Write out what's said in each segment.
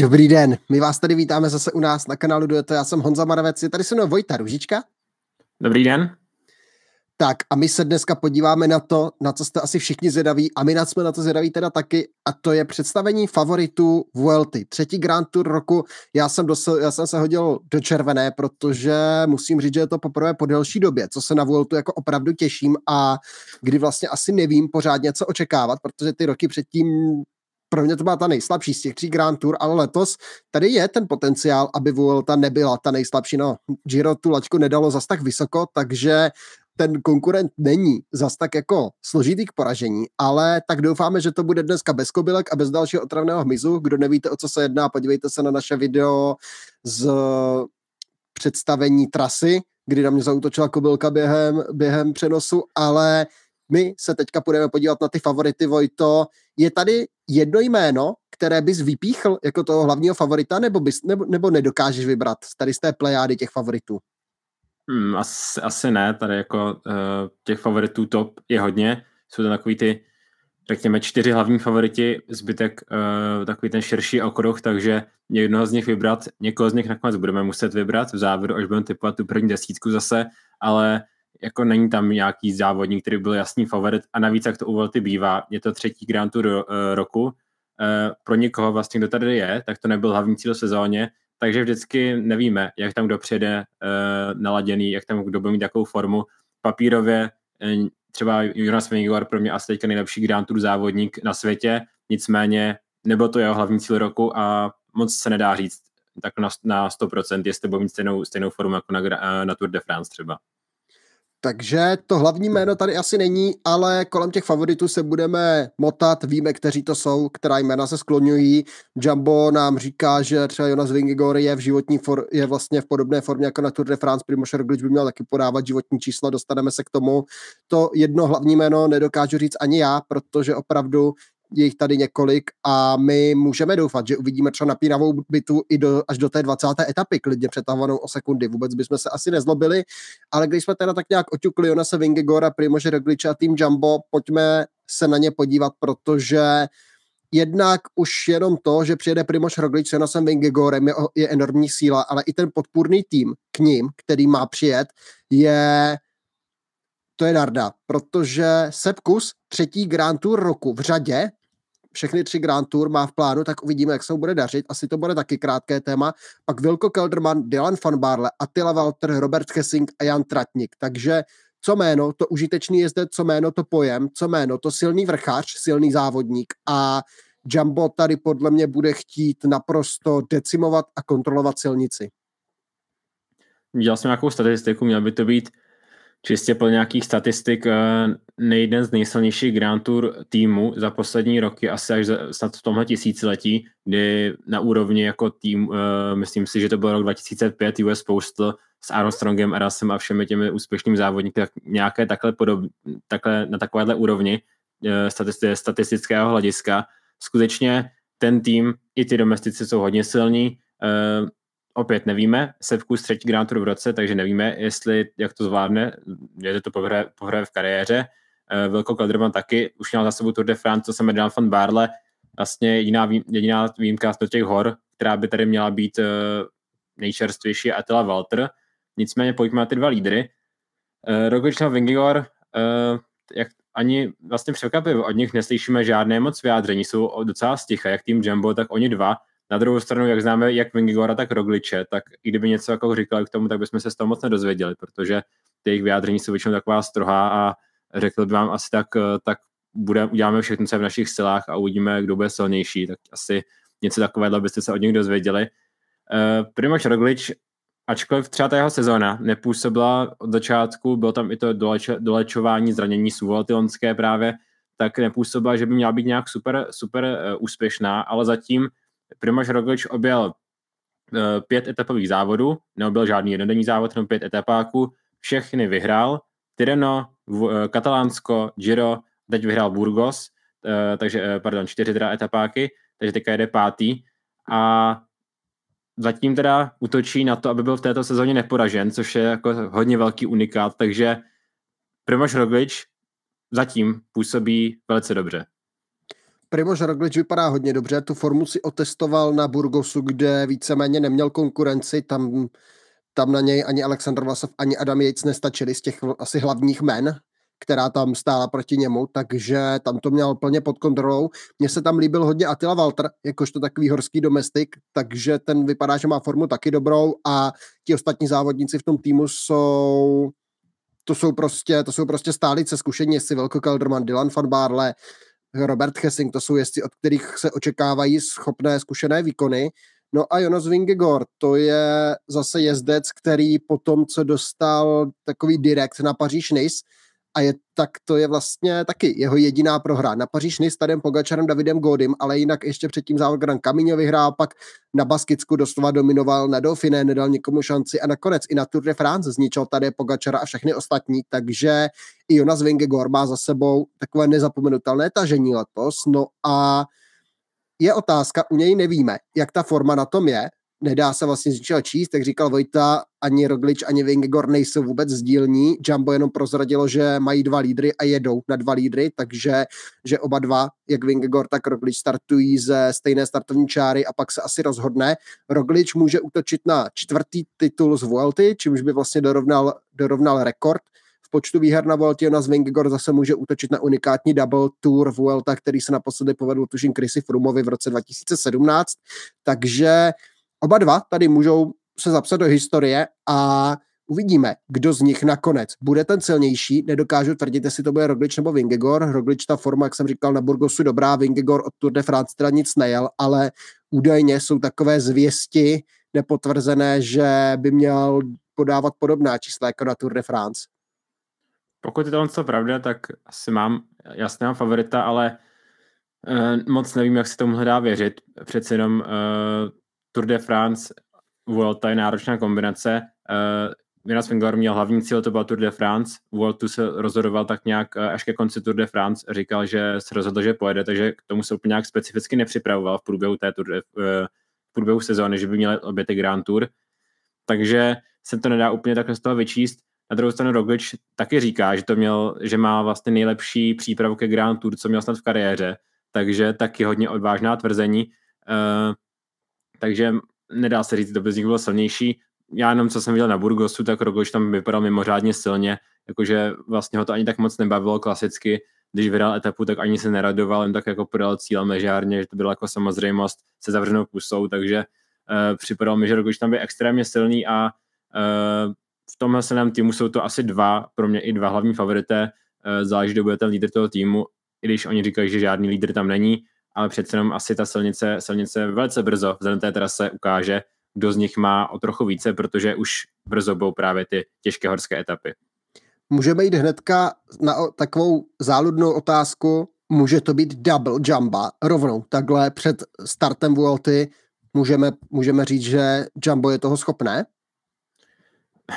Dobrý den, my vás tady vítáme zase u nás na kanálu Dueto, já jsem Honza Maravec, je tady se mnou Vojta Ružička. Dobrý den. Tak a my se dneska podíváme na to, na co jste asi všichni zvědaví a my na jsme na to zvědaví teda taky a to je představení favoritů Vuelty. Třetí Grand Tour roku, já jsem, dosl, já jsem se hodil do červené, protože musím říct, že je to poprvé po delší době, co se na Vueltu jako opravdu těším a kdy vlastně asi nevím pořádně, co očekávat, protože ty roky předtím pro mě to byla ta nejslabší z těch tří Grand Tour, ale letos tady je ten potenciál, aby Vuelta nebyla ta nejslabší. No, Giro tu laťku nedalo zas tak vysoko, takže ten konkurent není zas tak jako složitý k poražení, ale tak doufáme, že to bude dneska bez kobylek a bez dalšího otravného hmyzu. Kdo nevíte, o co se jedná, podívejte se na naše video z představení trasy, kdy na mě zautočila kobylka během, během přenosu, ale my se teďka budeme podívat na ty favority, Vojto. Je tady jedno jméno, které bys vypíchl jako toho hlavního favorita, nebo, bys, nebo, nebo nedokážeš vybrat tady z té plejády těch favoritů? Hmm, asi, asi ne, tady jako uh, těch favoritů top je hodně. Jsou to takový ty, řekněme, čtyři hlavní favoriti, zbytek uh, takový ten širší okruh, takže jednoho z nich vybrat, někoho z nich nakonec budeme muset vybrat v závěru, až budeme typovat tu první desítku zase, ale jako není tam nějaký závodník, který byl jasný favorit a navíc, jak to u Volty bývá, je to třetí Grand Tour uh, roku, uh, pro někoho vlastně, kdo tady je, tak to nebyl hlavní cíl sezóně, takže vždycky nevíme, jak tam kdo přijede uh, naladěný, jak tam kdo bude mít jakou formu. Papírově třeba Jonas Vingegaard pro mě asi teďka nejlepší Grand Tour závodník na světě, nicméně nebyl to jeho hlavní cíl roku a moc se nedá říct tak na, na 100%, jestli bude mít stejnou, stejnou formu jako na, na Tour de France třeba. Takže to hlavní jméno tady asi není, ale kolem těch favoritů se budeme motat, víme, kteří to jsou, která jména se skloňují. Jumbo nám říká, že třeba Jonas Vingegaard je v životní for, je vlastně v podobné formě jako na Tour de France, Primož Roglič by měl taky podávat životní čísla, dostaneme se k tomu. To jedno hlavní jméno nedokážu říct ani já, protože opravdu je jich tady několik a my můžeme doufat, že uvidíme třeba napínavou bitu i do, až do té 20. etapy, klidně přetahovanou o sekundy. Vůbec bychom se asi nezlobili, ale když jsme teda tak nějak oťukli Jonase Vingegora, Primože Rogliče a tým Jumbo, pojďme se na ně podívat, protože jednak už jenom to, že přijede Primož Roglič s Jonasem Vingegorem je, je enormní síla, ale i ten podpůrný tým k ním, který má přijet, je to je Darda, protože Sepkus třetí Grand Tour roku v řadě, všechny tři Grand Tour má v plánu, tak uvidíme, jak se mu bude dařit. Asi to bude taky krátké téma. Pak Vilko Kelderman, Dylan van Barle, Attila Walter, Robert Hessing a Jan Tratnik. Takže co jméno, to užitečný jezdec, co jméno, to pojem, co jméno, to silný vrchář, silný závodník a Jumbo tady podle mě bude chtít naprosto decimovat a kontrolovat silnici. Dělal jsem nějakou statistiku, měl by to být čistě po nějakých statistik eh, nejden z nejsilnějších Grand Tour týmu za poslední roky, asi až snad v tomhle tisíciletí, kdy na úrovni jako tým, eh, myslím si, že to byl rok 2005 US Postal s Armstrongem, Erasem a všemi těmi úspěšnými závodníky, tak nějaké takhle, podob, takhle na takovéhle úrovni eh, statistického hlediska. Skutečně ten tým i ty domestici jsou hodně silní, opět nevíme, Sevkus třetí Grand Tour v roce, takže nevíme, jestli, jak to zvládne, je to pohraje, v kariéře. Uh, Vilko Kelderman taky už měl za sebou Tour de France, co jsem Dan van Barle, vlastně jediná, vý, jediná výjimka z těch hor, která by tady měla být uh, nejčerstvější, je Walter. Nicméně pojďme na ty dva lídry. Uh, Roglič a Vingegaard, uh, jak ani vlastně překvapivě, od nich neslyšíme žádné moc vyjádření, jsou docela sticha, jak tým Jumbo, tak oni dva na druhou stranu, jak známe jak Vingigora, tak Rogliče, tak i kdyby něco jako říkali k tomu, tak bychom se z toho moc nedozvěděli, protože ty jejich vyjádření jsou většinou taková strohá a řekl bych vám asi tak, eh, tak bude, uděláme všechno, co je v našich silách a uvidíme, kdo bude silnější, tak asi něco takového byste se od nich dozvěděli. Uh, Primož Roglič, ačkoliv třeba ta jeho sezóna nepůsobila od začátku, bylo tam i to doleč, dolečování zranění suvoltilonské právě, tak nepůsobila, že by měla být nějak super, super uh, úspěšná, ale zatím Primož Roglič objel eh, pět etapových závodů, neobjel žádný jednodenní závod, jenom pět etapáků, všechny vyhrál, Tireno, eh, Katalánsko, Giro, teď vyhrál Burgos, eh, takže, pardon, čtyři teda etapáky, takže teďka jede pátý a zatím teda utočí na to, aby byl v této sezóně neporažen, což je jako hodně velký unikát, takže Primož Roglič zatím působí velice dobře. Primož Roglič vypadá hodně dobře, tu formu si otestoval na Burgosu, kde víceméně neměl konkurenci, tam, tam na něj ani Aleksandr Vlasov, ani Adam Yates nestačili z těch asi hlavních men, která tam stála proti němu, takže tam to měl plně pod kontrolou. Mně se tam líbil hodně Attila Walter, jakožto takový horský domestik, takže ten vypadá, že má formu taky dobrou a ti ostatní závodníci v tom týmu jsou to jsou prostě, to jsou prostě stálice zkušení, jestli Velko Kelderman, Dylan van Barle, Robert Hessing, to jsou jezdci, od kterých se očekávají schopné, zkušené výkony. No a Jonas Vingegaard, to je zase jezdec, který po tom, co dostal takový direkt na Paříž-Nice, a je, tak to je vlastně taky jeho jediná prohra. Na Paříž s Tadem Pogačarem, Davidem Godym, ale jinak ještě předtím závod Gran Camino vyhrál, pak na Baskicku doslova dominoval na Dauphiné, nedal nikomu šanci a nakonec i na Tour de France zničil tady Pogačara a všechny ostatní, takže i Jonas Vingegaard má za sebou takové nezapomenutelné tažení letos, no a je otázka, u něj nevíme, jak ta forma na tom je, nedá se vlastně z ničeho číst, jak říkal Vojta, ani Roglič, ani Vingegor nejsou vůbec sdílní. Jumbo jenom prozradilo, že mají dva lídry a jedou na dva lídry, takže že oba dva, jak Vingegor, tak Roglič startují ze stejné startovní čáry a pak se asi rozhodne. Roglič může útočit na čtvrtý titul z Vuelty, čímž by vlastně dorovnal, dorovnal rekord v počtu výher na Vueltě. Ona z Vingegor zase může útočit na unikátní double tour Vuelta, který se naposledy povedl tuším Chrisi Frumovi v roce 2017. Takže Oba dva tady můžou se zapsat do historie a uvidíme, kdo z nich nakonec bude ten silnější. Nedokážu tvrdit, jestli to bude Roglič nebo Vingegor. Roglič ta forma, jak jsem říkal, na Burgosu dobrá, Vingegor od Tour de France teda nic nejel, ale údajně jsou takové zvěsti nepotvrzené, že by měl podávat podobná čísla jako na Tour de France. Pokud je to pravda, tak asi mám jasného favorita, ale uh, moc nevím, jak se tomu dá věřit. Přece jenom uh, Tour de France, Vuelta je náročná kombinace. Uh, Jonas Vingegaard měl hlavní cíl, to byl Tour de France. Vueltu se rozhodoval tak nějak uh, až ke konci Tour de France. Říkal, že se rozhodl, že pojede, takže k tomu se úplně nějak specificky nepřipravoval v průběhu té tour de, uh, v průběhu sezóny, že by měl oběty Grand Tour. Takže se to nedá úplně takhle z toho vyčíst. Na druhou stranu Roglič taky říká, že to měl, že má vlastně nejlepší přípravu ke Grand Tour, co měl snad v kariéře, takže taky hodně odvážná tvrzení. Uh, takže nedá se říct, kdo by z nich byl silnější. Já jenom, co jsem viděl na Burgosu, tak Roglič tam vypadal mimořádně silně, jakože vlastně ho to ani tak moc nebavilo klasicky, když vydal etapu, tak ani se neradoval, jen tak jako podal cíl mežárně, že to bylo jako samozřejmost se zavřenou pusou, takže uh, připadalo mi, že Roglič tam byl extrémně silný a uh, v tomhle silném týmu jsou to asi dva, pro mě i dva hlavní favorité, uh, záleží, kdo bude ten lídr toho týmu, i když oni říkají, že žádný lídr tam není, ale přece jenom asi ta silnice, silnice velice brzo vzhledem té trase ukáže, kdo z nich má o trochu více, protože už brzo budou právě ty těžké horské etapy. Můžeme jít hnedka na takovou záludnou otázku. Může to být double jumba rovnou takhle před startem Vuelty? Můžeme, můžeme říct, že Jumbo je toho schopné?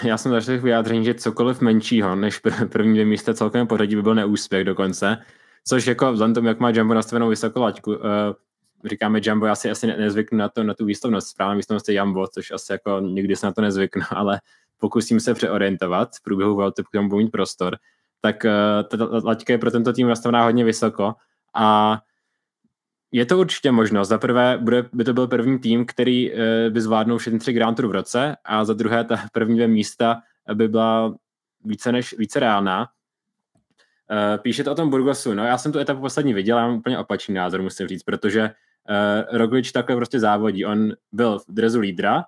Já jsem zašel vyjádření, že cokoliv menšího než první dvě místa celkem pořadí by byl neúspěch dokonce. Což jako vzhledem tomu, jak má Jumbo nastavenou vysokou laťku, uh, říkáme Jumbo, já si asi nezvyknu na, to, na tu výslovnost, správná výslovnost je Jumbo, což asi jako nikdy se na to nezvyknu, ale pokusím se přeorientovat v průběhu Vuelty, pokud budu mít prostor, tak uh, ta laťka je pro tento tým nastavená hodně vysoko a je to určitě možnost. Za prvé bude, by to byl první tým, který uh, by zvládnul všechny tři Grand Tour v roce a za druhé ta první dvě místa by byla více než více reálná. Uh, píšete o tom Burgosu, no já jsem tu etapu poslední viděl, já mám úplně opačný názor, musím říct, protože uh, Roglič takhle prostě závodí, on byl v drezu lídra, uh,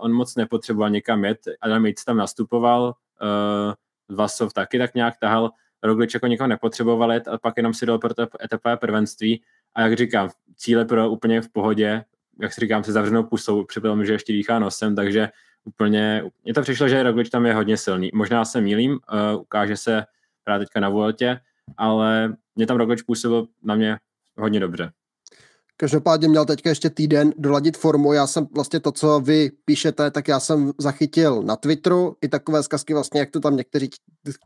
on moc nepotřeboval někam jet, Adam Yates tam nastupoval, uh, Vasov taky tak nějak tahal, Roglič jako někoho nepotřeboval jet a pak jenom si dal pro to etapové prvenství. A jak říkám, cíle pro úplně v pohodě, jak si říkám, se zavřenou pusou, mi, že ještě dýchá nosem, takže úplně, mně to přišlo, že Roglič tam je hodně silný. Možná se mýlím, uh, ukáže se právě teďka na Vueltě, ale mě tam Roglič působil na mě hodně dobře. Každopádně měl teďka ještě týden doladit formu. Já jsem vlastně to, co vy píšete, tak já jsem zachytil na Twitteru i takové zkazky vlastně, jak to tam někteří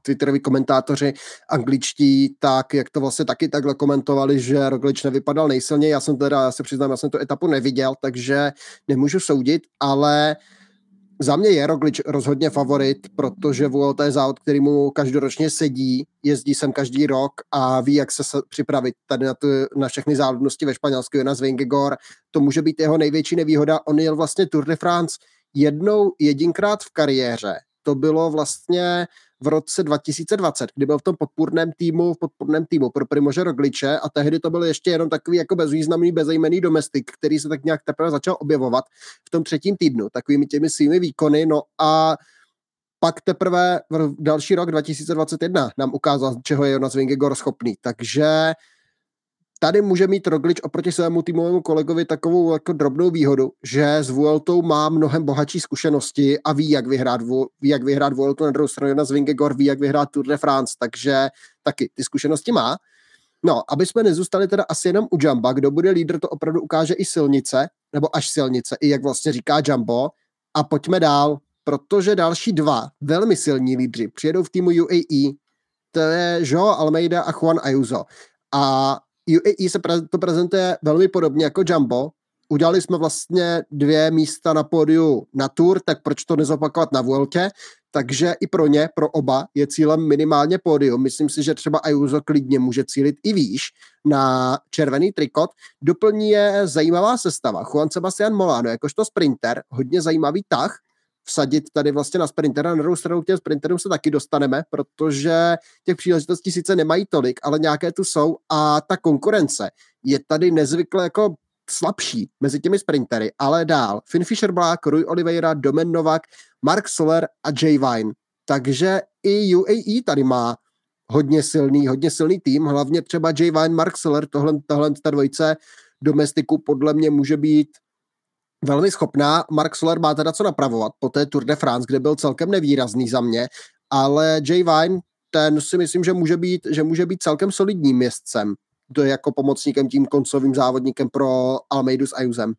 twitteroví komentátoři angličtí, tak jak to vlastně taky takhle komentovali, že Roglič nevypadal nejsilněji. Já jsem teda, já se přiznám, já jsem tu etapu neviděl, takže nemůžu soudit, ale za mě je Roglič rozhodně favorit, protože Vuelta je závod, který mu každoročně sedí, jezdí sem každý rok a ví, jak se připravit tady na, tu, na všechny závodnosti ve Španělsku. Jonas Vingegor, to může být jeho největší nevýhoda. On jel vlastně Tour de France jednou, jedinkrát v kariéře. To bylo vlastně v roce 2020, kdy byl v tom podpůrném týmu, v podpůrném týmu pro Primože Rogliče a tehdy to byl ještě jenom takový jako bezvýznamný, bezejmený domestik, který se tak nějak teprve začal objevovat v tom třetím týdnu, takovými těmi svými výkony, no a pak teprve v další rok 2021 nám ukázal, čeho je Jonas Vingegaard schopný. Takže tady může mít Roglič oproti svému týmovému kolegovi takovou jako drobnou výhodu, že s Vueltou má mnohem bohatší zkušenosti a ví, jak vyhrát, ví, jak vyhrát Vueltu na druhou stranu Jonas Vingegaard ví, jak vyhrát Tour de France, takže taky ty zkušenosti má. No, aby jsme nezůstali teda asi jenom u Jamba, kdo bude lídr, to opravdu ukáže i silnice, nebo až silnice, i jak vlastně říká Jumbo. A pojďme dál, protože další dva velmi silní lídři přijedou v týmu UAE, to je Joe Almeida a Juan Ayuso. A UAE se pre, to prezentuje velmi podobně jako Jumbo. Udělali jsme vlastně dvě místa na pódiu na Tour, tak proč to nezopakovat na Vueltě? Takže i pro ně, pro oba, je cílem minimálně pódium. Myslím si, že třeba Ayuso klidně může cílit i výš na červený trikot. Doplní je zajímavá sestava. Juan Sebastian Molano, jakožto sprinter, hodně zajímavý tah, vsadit tady vlastně na sprintera. Na druhou stranu k těm sprinterům se taky dostaneme, protože těch příležitostí sice nemají tolik, ale nějaké tu jsou a ta konkurence je tady nezvykle jako slabší mezi těmi sprintery, ale dál. Finn Fisher Black, Rui Oliveira, Domen Novak, Mark Soler a Jay Vine. Takže i UAE tady má hodně silný, hodně silný tým, hlavně třeba Jay Vine, Mark Soler, tohle, tohle ta dvojice domestiku podle mě může být velmi schopná. Mark Soler má teda co napravovat po té Tour de France, kde byl celkem nevýrazný za mě, ale Jay Vine, ten si myslím, že může být, že může být celkem solidním městcem. To je jako pomocníkem tím koncovým závodníkem pro Almeidu s Ayusem.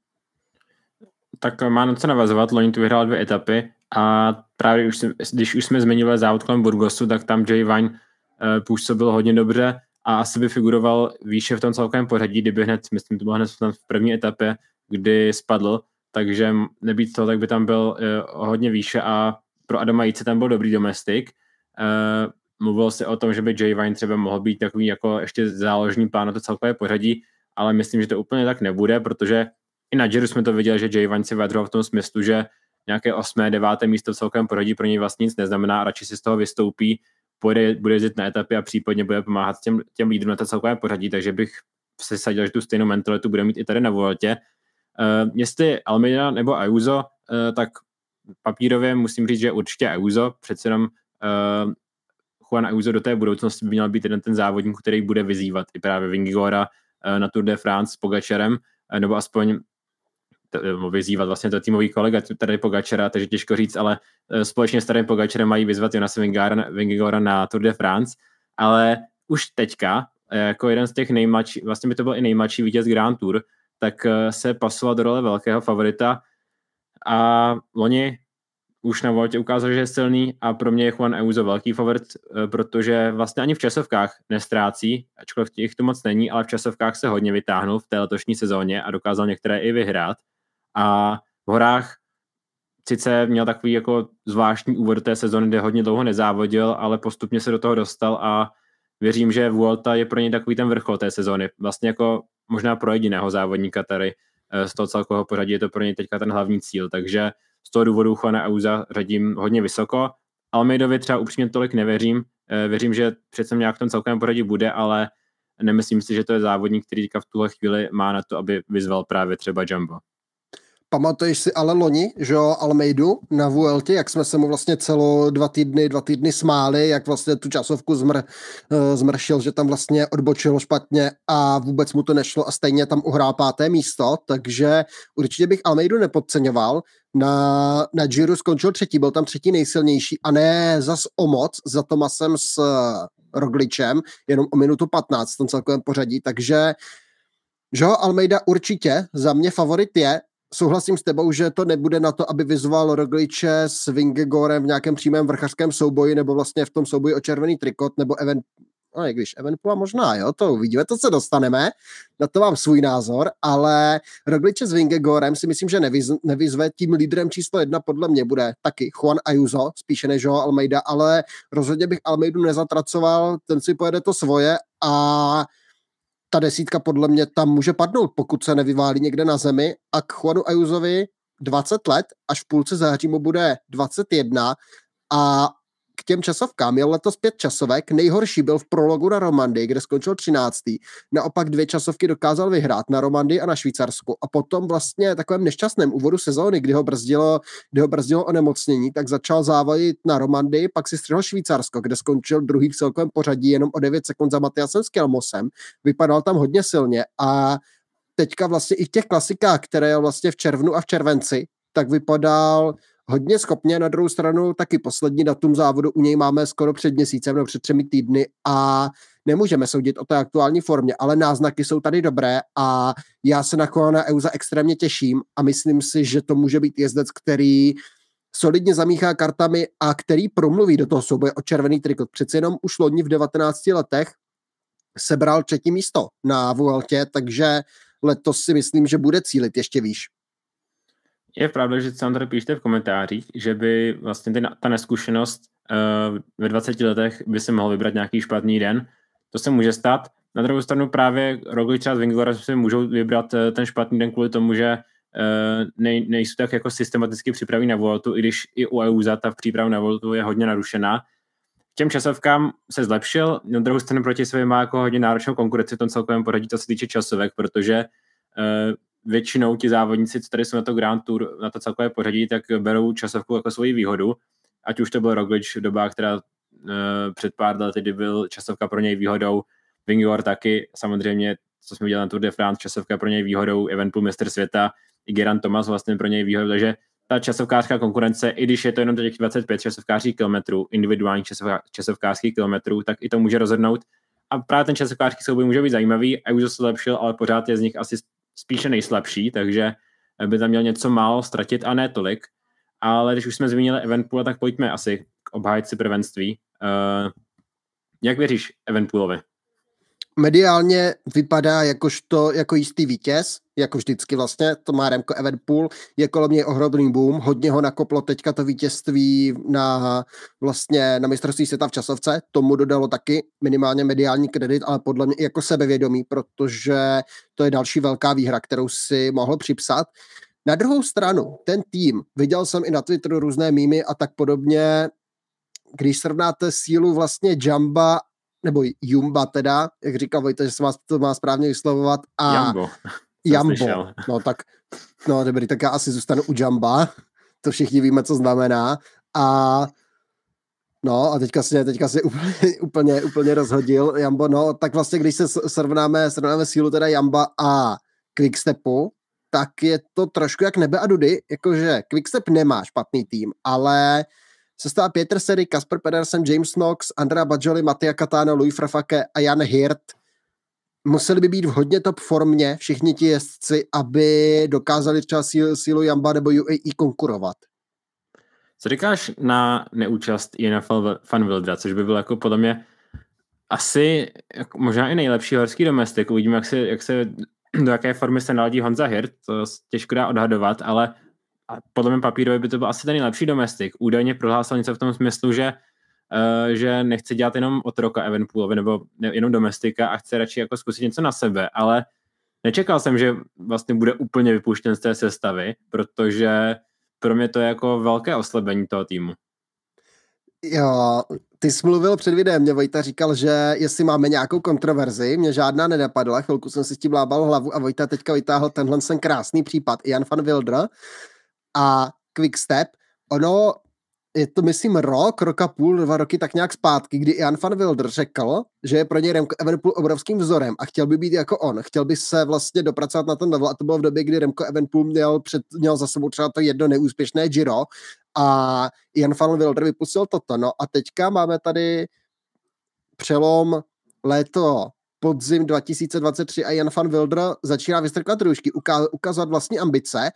Tak má na co navazovat, Loni tu vyhrál dvě etapy a právě už, když už jsme zmiňovali závod kolem Burgosu, tak tam Jay Vine uh, působil hodně dobře a asi by figuroval výše v tom celkovém pořadí, kdyby hned, myslím, to bylo hned v první etapě, kdy spadl, takže nebýt to, tak by tam byl uh, hodně výše a pro Adama Jice tam byl dobrý domestik. Uh, mluvil se o tom, že by Jay Vine třeba mohl být takový jako ještě záložní plán na to celkové pořadí, ale myslím, že to úplně tak nebude, protože i na Giro jsme to viděli, že Jay Vine si vyjadřoval v tom smyslu, že nějaké osmé, deváté místo v celkovém pořadí pro něj vlastně nic neznamená a radši si z toho vystoupí, pojede, bude jezdit na etapy a případně bude pomáhat těm, těm lídrům na to celkové pořadí, takže bych se sadil, že tu stejnou mentalitu bude mít i tady na Uh, jestli Almeida nebo Ayuso, uh, tak papírově musím říct, že určitě Ayuso, přece jenom uh, Juan Ayuso do té budoucnosti by měl být jeden ten závodník, který bude vyzývat i právě Vingigora na Tour de France s Pogačerem, nebo aspoň vyzývat vlastně to týmový kolega tady Pogačera, takže těžko říct, ale společně s tady Pogačerem mají vyzvat Jonasa Vingigora na Tour de France, ale už teďka, jako jeden z těch nejmladších, vlastně by to byl i nejmladší vítěz Grand Tour, tak eh, se pasoval do role velkého favorita a loni už na Voltě ukázal, že je silný a pro mě je Juan Euzo velký favorit, eh, protože vlastně ani v časovkách nestrácí, ačkoliv těch to moc není, ale v časovkách se hodně vytáhnul v té letošní sezóně a dokázal některé i vyhrát. A v horách sice měl takový jako zvláštní úvod té sezóny, kde hodně dlouho nezávodil, ale postupně se do toho dostal a věřím, že Vuelta je pro něj takový ten vrchol té sezóny. Vlastně jako možná pro jediného závodníka tady eh, z toho celkového pořadí je to pro něj teďka ten hlavní cíl, takže z toho důvodu Juana Auza řadím hodně vysoko. Almeidovi třeba upřímně tolik nevěřím, eh, věřím, že přece nějak v tom celkovém pořadí bude, ale nemyslím si, že to je závodník, který teďka v tuhle chvíli má na to, aby vyzval právě třeba Jumbo. Pamatuješ si ale loni, že jo, Almeidu na Vuelti, jak jsme se mu vlastně celo dva týdny, dva týdny smáli, jak vlastně tu časovku zmr, uh, zmršil, že tam vlastně odbočil špatně a vůbec mu to nešlo a stejně tam uhrál páté místo, takže určitě bych Almeidu nepodceňoval. Na, na Giro skončil třetí, byl tam třetí nejsilnější a ne zas o moc za Tomasem s uh, Rogličem, jenom o minutu 15 v tom celkovém pořadí, takže že Almeida určitě za mě favorit je, souhlasím s tebou, že to nebude na to, aby vyzval Rogliče s Vingegorem v nějakém přímém vrchařském souboji nebo vlastně v tom souboji o červený trikot nebo event, No, i když Evenpula možná, jo, to uvidíme, to se dostaneme, na to mám svůj názor, ale Rogliče s Vingegorem si myslím, že nevyz, nevyzve tím lídrem číslo jedna podle mě bude taky Juan Ayuso, spíše než Joao Almeida, ale rozhodně bych Almeidu nezatracoval, ten si pojede to svoje a ta desítka podle mě tam může padnout, pokud se nevyválí někde na zemi. A k Juanu Ayusovi 20 let, až v půlce září mu bude 21 a k těm časovkám. Měl letos pět časovek, nejhorší byl v prologu na Romandy, kde skončil 13. Naopak dvě časovky dokázal vyhrát na Romandy a na Švýcarsku. A potom vlastně takovém nešťastném úvodu sezóny, kdy ho brzdilo, kdy ho brzdilo onemocnění, tak začal závodit na Romandy, pak si střihl Švýcarsko, kde skončil druhý v celkovém pořadí jenom o 9 sekund za Matiasem Skelmosem. Vypadal tam hodně silně a teďka vlastně i v těch klasikách, které vlastně v červnu a v červenci, tak vypadal hodně schopně, na druhou stranu taky poslední datum závodu u něj máme skoro před měsícem nebo před třemi týdny a nemůžeme soudit o té aktuální formě, ale náznaky jsou tady dobré a já se na Koana Euza extrémně těším a myslím si, že to může být jezdec, který solidně zamíchá kartami a který promluví do toho souboje o červený trikot. Přeci jenom už loni v 19 letech sebral třetí místo na Vueltě, takže letos si myslím, že bude cílit ještě výš. Je pravda, že se tady píšte v komentářích, že by vlastně ty, ta neskušenost uh, ve 20 letech by se mohl vybrat nějaký špatný den. To se může stát. Na druhou stranu právě Roglič a Vingora si můžou vybrat uh, ten špatný den kvůli tomu, že uh, nej, nejsou tak jako systematicky připraví na Voltu, i když i u EUZA ta příprava na Voltu je hodně narušená. Těm časovkám se zlepšil, na druhou stranu proti sobě má jako hodně náročnou konkurenci v tom celkovém poradí, co se týče časovek, protože většinou ti závodníci, co tady jsou na to Grand Tour, na to celkové pořadí, tak berou časovku jako svoji výhodu, ať už to byl Roglič v dobách, která uh, před pár lety, kdy byl časovka pro něj výhodou, Vingor taky, samozřejmě, co jsme udělali na Tour de France, časovka pro něj výhodou, Evenpool mistr světa, i Geran Thomas vlastně pro něj výhodou, takže ta časovkářská konkurence, i když je to jenom těch 25 časovkářských kilometrů, individuálních časovkářských kilometrů, tak i to může rozhodnout. A právě ten časovkářský souboj může být zajímavý a už se lepšil, ale pořád je z nich asi spíše nejslabší, takže by tam měl něco málo ztratit a ne tolik. Ale když už jsme zmínili Evenpool, tak pojďme asi k obhájci prvenství. Uh, jak věříš Evenpoolovi? Mediálně vypadá jakožto, jako jistý vítěz, jako vždycky vlastně, to má Remko Evenpool, je kolem něj ohromný boom, hodně ho nakoplo teďka to vítězství na vlastně na mistrovství světa v časovce, tomu dodalo taky minimálně mediální kredit, ale podle mě jako sebevědomí, protože to je další velká výhra, kterou si mohl připsat. Na druhou stranu, ten tým, viděl jsem i na Twitteru různé mýmy a tak podobně, když srovnáte sílu vlastně Jamba nebo Jumba teda, jak říkal Vojta, že se má, to má správně vyslovovat. A Jambo. Jambo. No tak, no dobrý, tak já asi zůstanu u Jamba. To všichni víme, co znamená. A No a teďka si, teďka si úplně, úplně, úplně rozhodil Jambo, no tak vlastně, když se srovnáme, srovnáme sílu teda Jamba a Quickstepu, tak je to trošku jak nebe a dudy, jakože Quickstep nemá špatný tým, ale Sestava Peter Sedy, Kasper Pedersen, James Knox, Andrea Bajoli, Mattia Catano, Louis Frafake a Jan Hirt museli by být v hodně top formě všichni ti jezdci, aby dokázali třeba sílu, sílu Jamba nebo UAE konkurovat. Co říkáš na neúčast Jana Van Wildra, což by byl jako podle mě asi jako možná i nejlepší horský domestik. Uvidíme, jak se, jak se do jaké formy se naladí Honza Hirt, to těžko dá odhadovat, ale a podle mě papírově by to byl asi ten nejlepší domestik. Údajně prohlásil něco v tom smyslu, že uh, že nechce dělat jenom otroka Evenpoolovi nebo jenom domestika a chce radši jako zkusit něco na sebe, ale nečekal jsem, že vlastně bude úplně vypuštěn z té sestavy, protože pro mě to je jako velké oslabení toho týmu. Jo, ty jsi mluvil před videem, mě Vojta říkal, že jestli máme nějakou kontroverzi, mě žádná nenapadla, chvilku jsem si s tím lábal hlavu a Vojta teďka vytáhl tenhle ten krásný případ, Jan van Wildra, a Quickstep, ono je to, myslím, rok, roka půl, dva roky tak nějak zpátky, kdy Jan van Wilder řekl, že je pro něj Remco Evenpool obrovským vzorem a chtěl by být jako on. Chtěl by se vlastně dopracovat na ten level a to bylo v době, kdy Remco Evenpool měl, před, měl za sebou třeba to jedno neúspěšné Giro a Jan van Wilder vypustil toto. No a teďka máme tady přelom léto podzim 2023 a Jan van Wilder začíná vystrkat růžky, ukázat vlastní ambice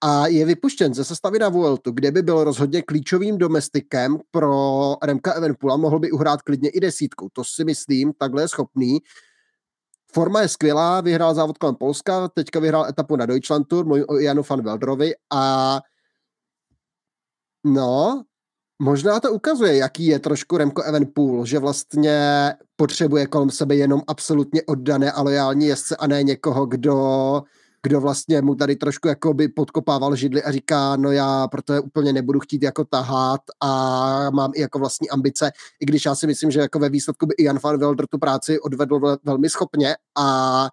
a je vypuštěn ze sestavy na Vueltu, kde by byl rozhodně klíčovým domestikem pro Remka Evenpula, mohl by uhrát klidně i desítku. To si myslím, takhle je schopný. Forma je skvělá, vyhrál závod kolem Polska, teďka vyhrál etapu na Deutschland Tour, mluvím o Janu van Veldrovi a no, možná to ukazuje, jaký je trošku Remko Evenpool, že vlastně potřebuje kolem sebe jenom absolutně oddané a lojální jezdce a ne někoho, kdo kdo vlastně mu tady trošku jako by podkopával židly a říká, no já proto je úplně nebudu chtít jako tahat a mám i jako vlastní ambice, i když já si myslím, že jako ve výsledku by Ian van Wilder tu práci odvedl velmi schopně a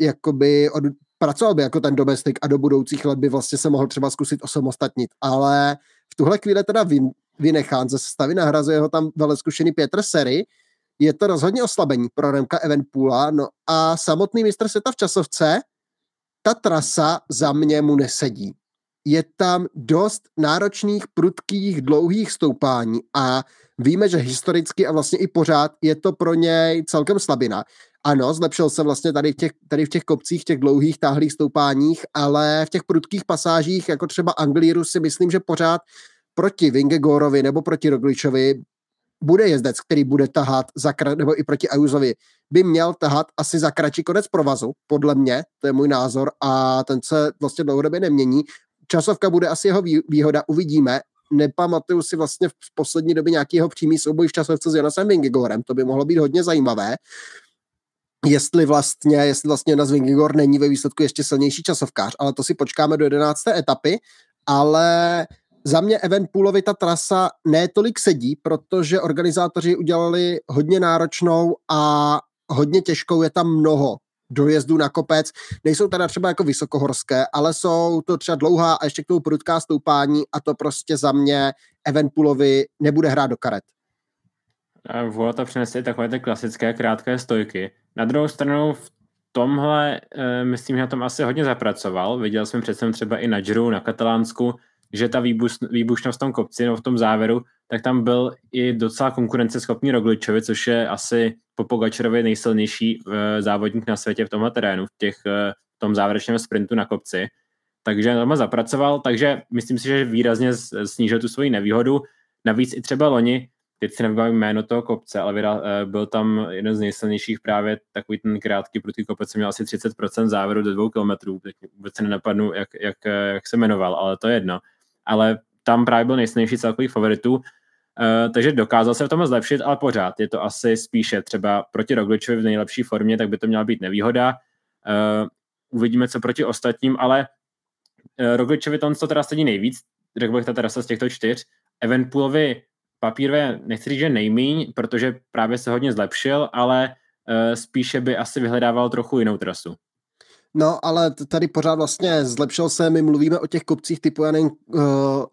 jakoby od, pracoval by jako ten domestik a do budoucích let by vlastně se mohl třeba zkusit osamostatnit, ale v tuhle chvíli teda vyn, vynechán ze sestavy, nahrazuje ho tam velmi zkušený Pětr Sery, je to rozhodně oslabení pro Remka Evenpoola, no a samotný mistr světa v časovce, ta trasa za mě mu nesedí. Je tam dost náročných, prudkých, dlouhých stoupání a víme, že historicky a vlastně i pořád je to pro něj celkem slabina. Ano, zlepšil se vlastně tady v těch, tady v těch kopcích, těch dlouhých, táhlých stoupáních, ale v těch prudkých pasážích, jako třeba Anglíru, si myslím, že pořád proti Vingegorovi nebo proti Rogličovi bude jezdec, který bude tahat za, nebo i proti Ajuzovi, by měl tahat asi za kratší konec provazu, podle mě, to je můj názor a ten se vlastně dlouhodobě nemění. Časovka bude asi jeho výhoda, uvidíme. Nepamatuju si vlastně v poslední době nějakého přímý souboj v časovce s Jonasem Vingegorem, to by mohlo být hodně zajímavé jestli vlastně, jestli vlastně Jonas Vingegor není ve výsledku ještě silnější časovkář, ale to si počkáme do 11. etapy, ale za mě Evenpoolovi ta trasa ne tolik sedí, protože organizátoři udělali hodně náročnou a hodně těžkou, je tam mnoho dojezdů na kopec. Nejsou teda třeba jako vysokohorské, ale jsou to třeba dlouhá a ještě k tomu prudká stoupání a to prostě za mě Evenpoolovi nebude hrát do karet. Vuelta přinese takové ty klasické krátké stojky. Na druhou stranu v tomhle, e, myslím, že na tom asi hodně zapracoval. Viděl jsem přece třeba i na Giro, na Katalánsku, že ta výbuš, výbušnost v tom kopci, no v tom závěru, tak tam byl i docela konkurenceschopný Rogličovi, což je asi po Pogačarovi nejsilnější uh, závodník na světě v tomhle terénu, v, těch, uh, v tom závěrečném sprintu na kopci. Takže tam zapracoval, takže myslím si, že výrazně snížil tu svoji nevýhodu. Navíc i třeba loni, teď si nevybavím jméno toho kopce, ale uh, byl tam jeden z nejsilnějších právě takový ten krátký prudký kopec, měl asi 30% závěru do dvou kilometrů, teď vůbec nenapadnu, jak, jak, jak se jmenoval, ale to je jedno ale tam právě byl nejsilnější celkových favoritů, uh, takže dokázal se v tom zlepšit, ale pořád je to asi spíše třeba proti Rogličovi v nejlepší formě, tak by to měla být nevýhoda. Uh, uvidíme, co proti ostatním, ale uh, Rogličovi to, co teda sedí nejvíc, řekl bych ta terasa z těchto čtyř, Evenpoolovi papírové, nechci říct, že nejmíň, protože právě se hodně zlepšil, ale spíše by asi vyhledával trochu jinou trasu. No, ale tady pořád vlastně zlepšil se, my mluvíme o těch kopcích typu, já nevím, uh,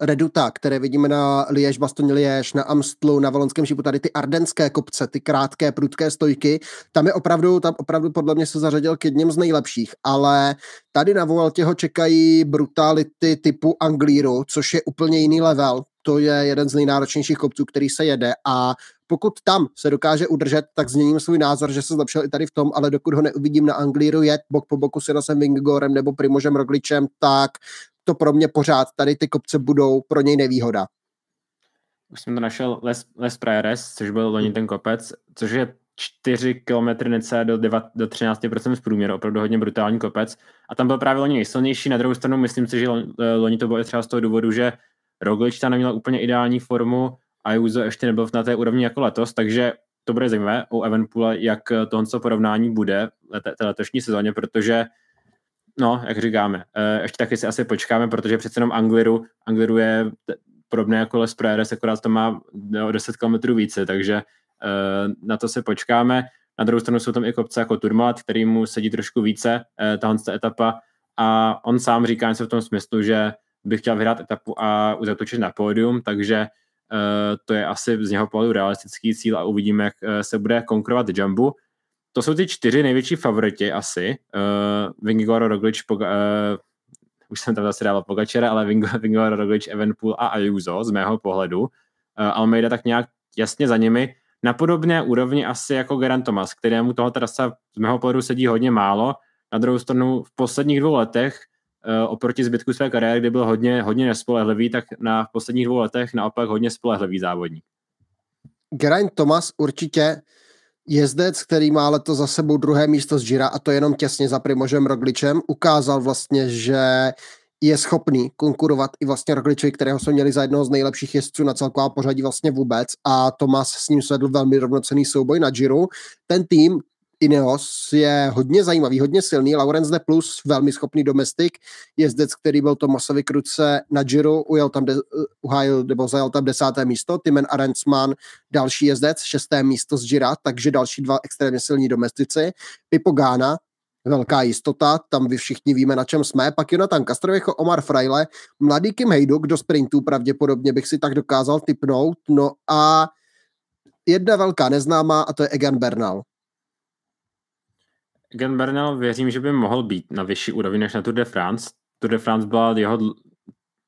Reduta, které vidíme na Liež, Bastogne Liež, na Amstlu, na Valonském šipu, tady ty ardenské kopce, ty krátké, prudké stojky, tam je opravdu, tam opravdu podle mě se zařadil k jedním z nejlepších, ale tady na Vueltě ho čekají brutality typu Anglíru, což je úplně jiný level, to je jeden z nejnáročnějších kopců, který se jede a pokud tam se dokáže udržet, tak změním svůj názor, že se zlepšil i tady v tom, ale dokud ho neuvidím na Anglíru jet bok po boku s Jonasem Vingegorem nebo Primožem Rogličem, tak to pro mě pořád tady ty kopce budou pro něj nevýhoda. Už jsem to našel Les, Les Prajeres, což byl loni ten kopec, což je 4 km nece do, 9, do 13% z průměru, opravdu hodně brutální kopec. A tam byl právě loni nejsilnější, na druhou stranu myslím si, že loni to bylo třeba z toho důvodu, že Roglič tam neměl úplně ideální formu, Ayuso ještě nebyl na té úrovni jako letos, takže to bude zajímavé u Evenpoola, jak tohle porovnání bude té letošní sezóně, protože no, jak říkáme, eh, ještě taky si asi počkáme, protože přece jenom Angliru, Angliru je podobné jako Les Prajeres, akorát to má o 10 km více, takže eh, na to se počkáme. Na druhou stranu jsou tam i kopce jako Turmat, který mu sedí trošku více, eh, tahle etapa a on sám říká něco v tom smyslu, že by chtěl vyhrát etapu a zatočit na pódium, takže to je asi z něho pohledu realistický cíl a uvidíme, jak eh, se bude konkurovat Jumbu. To jsou ty čtyři největší favoriti asi. Uh, Vingor, Roglič, Poga, uh, už jsem tam zase dával Pogačera, ale Vingor, Roglič, Evenpool a Ayuso z mého pohledu. Uh, Almeida tak nějak jasně za nimi. Na podobné úrovni asi jako Geran Thomas, kterému toho trasa z mého pohledu sedí hodně málo. Na druhou stranu v posledních dvou letech oproti zbytku své kariéry, kdy byl hodně, hodně nespolehlivý, tak na posledních dvou letech naopak hodně spolehlivý závodník. Geraint Thomas určitě jezdec, který má leto za sebou druhé místo z Gira a to jenom těsně za Primožem Rogličem, ukázal vlastně, že je schopný konkurovat i vlastně Rogličovi, kterého jsme měli za jednoho z nejlepších jezdců na celková pořadí vlastně vůbec a Tomas s ním svedl velmi rovnocený souboj na Giro. Ten tým, Ineos je hodně zajímavý, hodně silný. Laurence de Plus, velmi schopný domestik, jezdec, který byl Tomasovi kruce na Giro, ujel tam, de, uhájil, nebo zajal tam desáté místo. Timen Arensman, další jezdec, šesté místo z Gira, takže další dva extrémně silní domestici. Pipo Gána, velká jistota, tam vy všichni víme, na čem jsme. Pak Jonathan Castrovecho, Omar Fraile, mladý Kim Hejduk do sprintů pravděpodobně bych si tak dokázal typnout. No a jedna velká neznámá a to je Egan Bernal. Egan Bernal věřím, že by mohl být na vyšší úrovni než na Tour de France. Tour de France byla jeho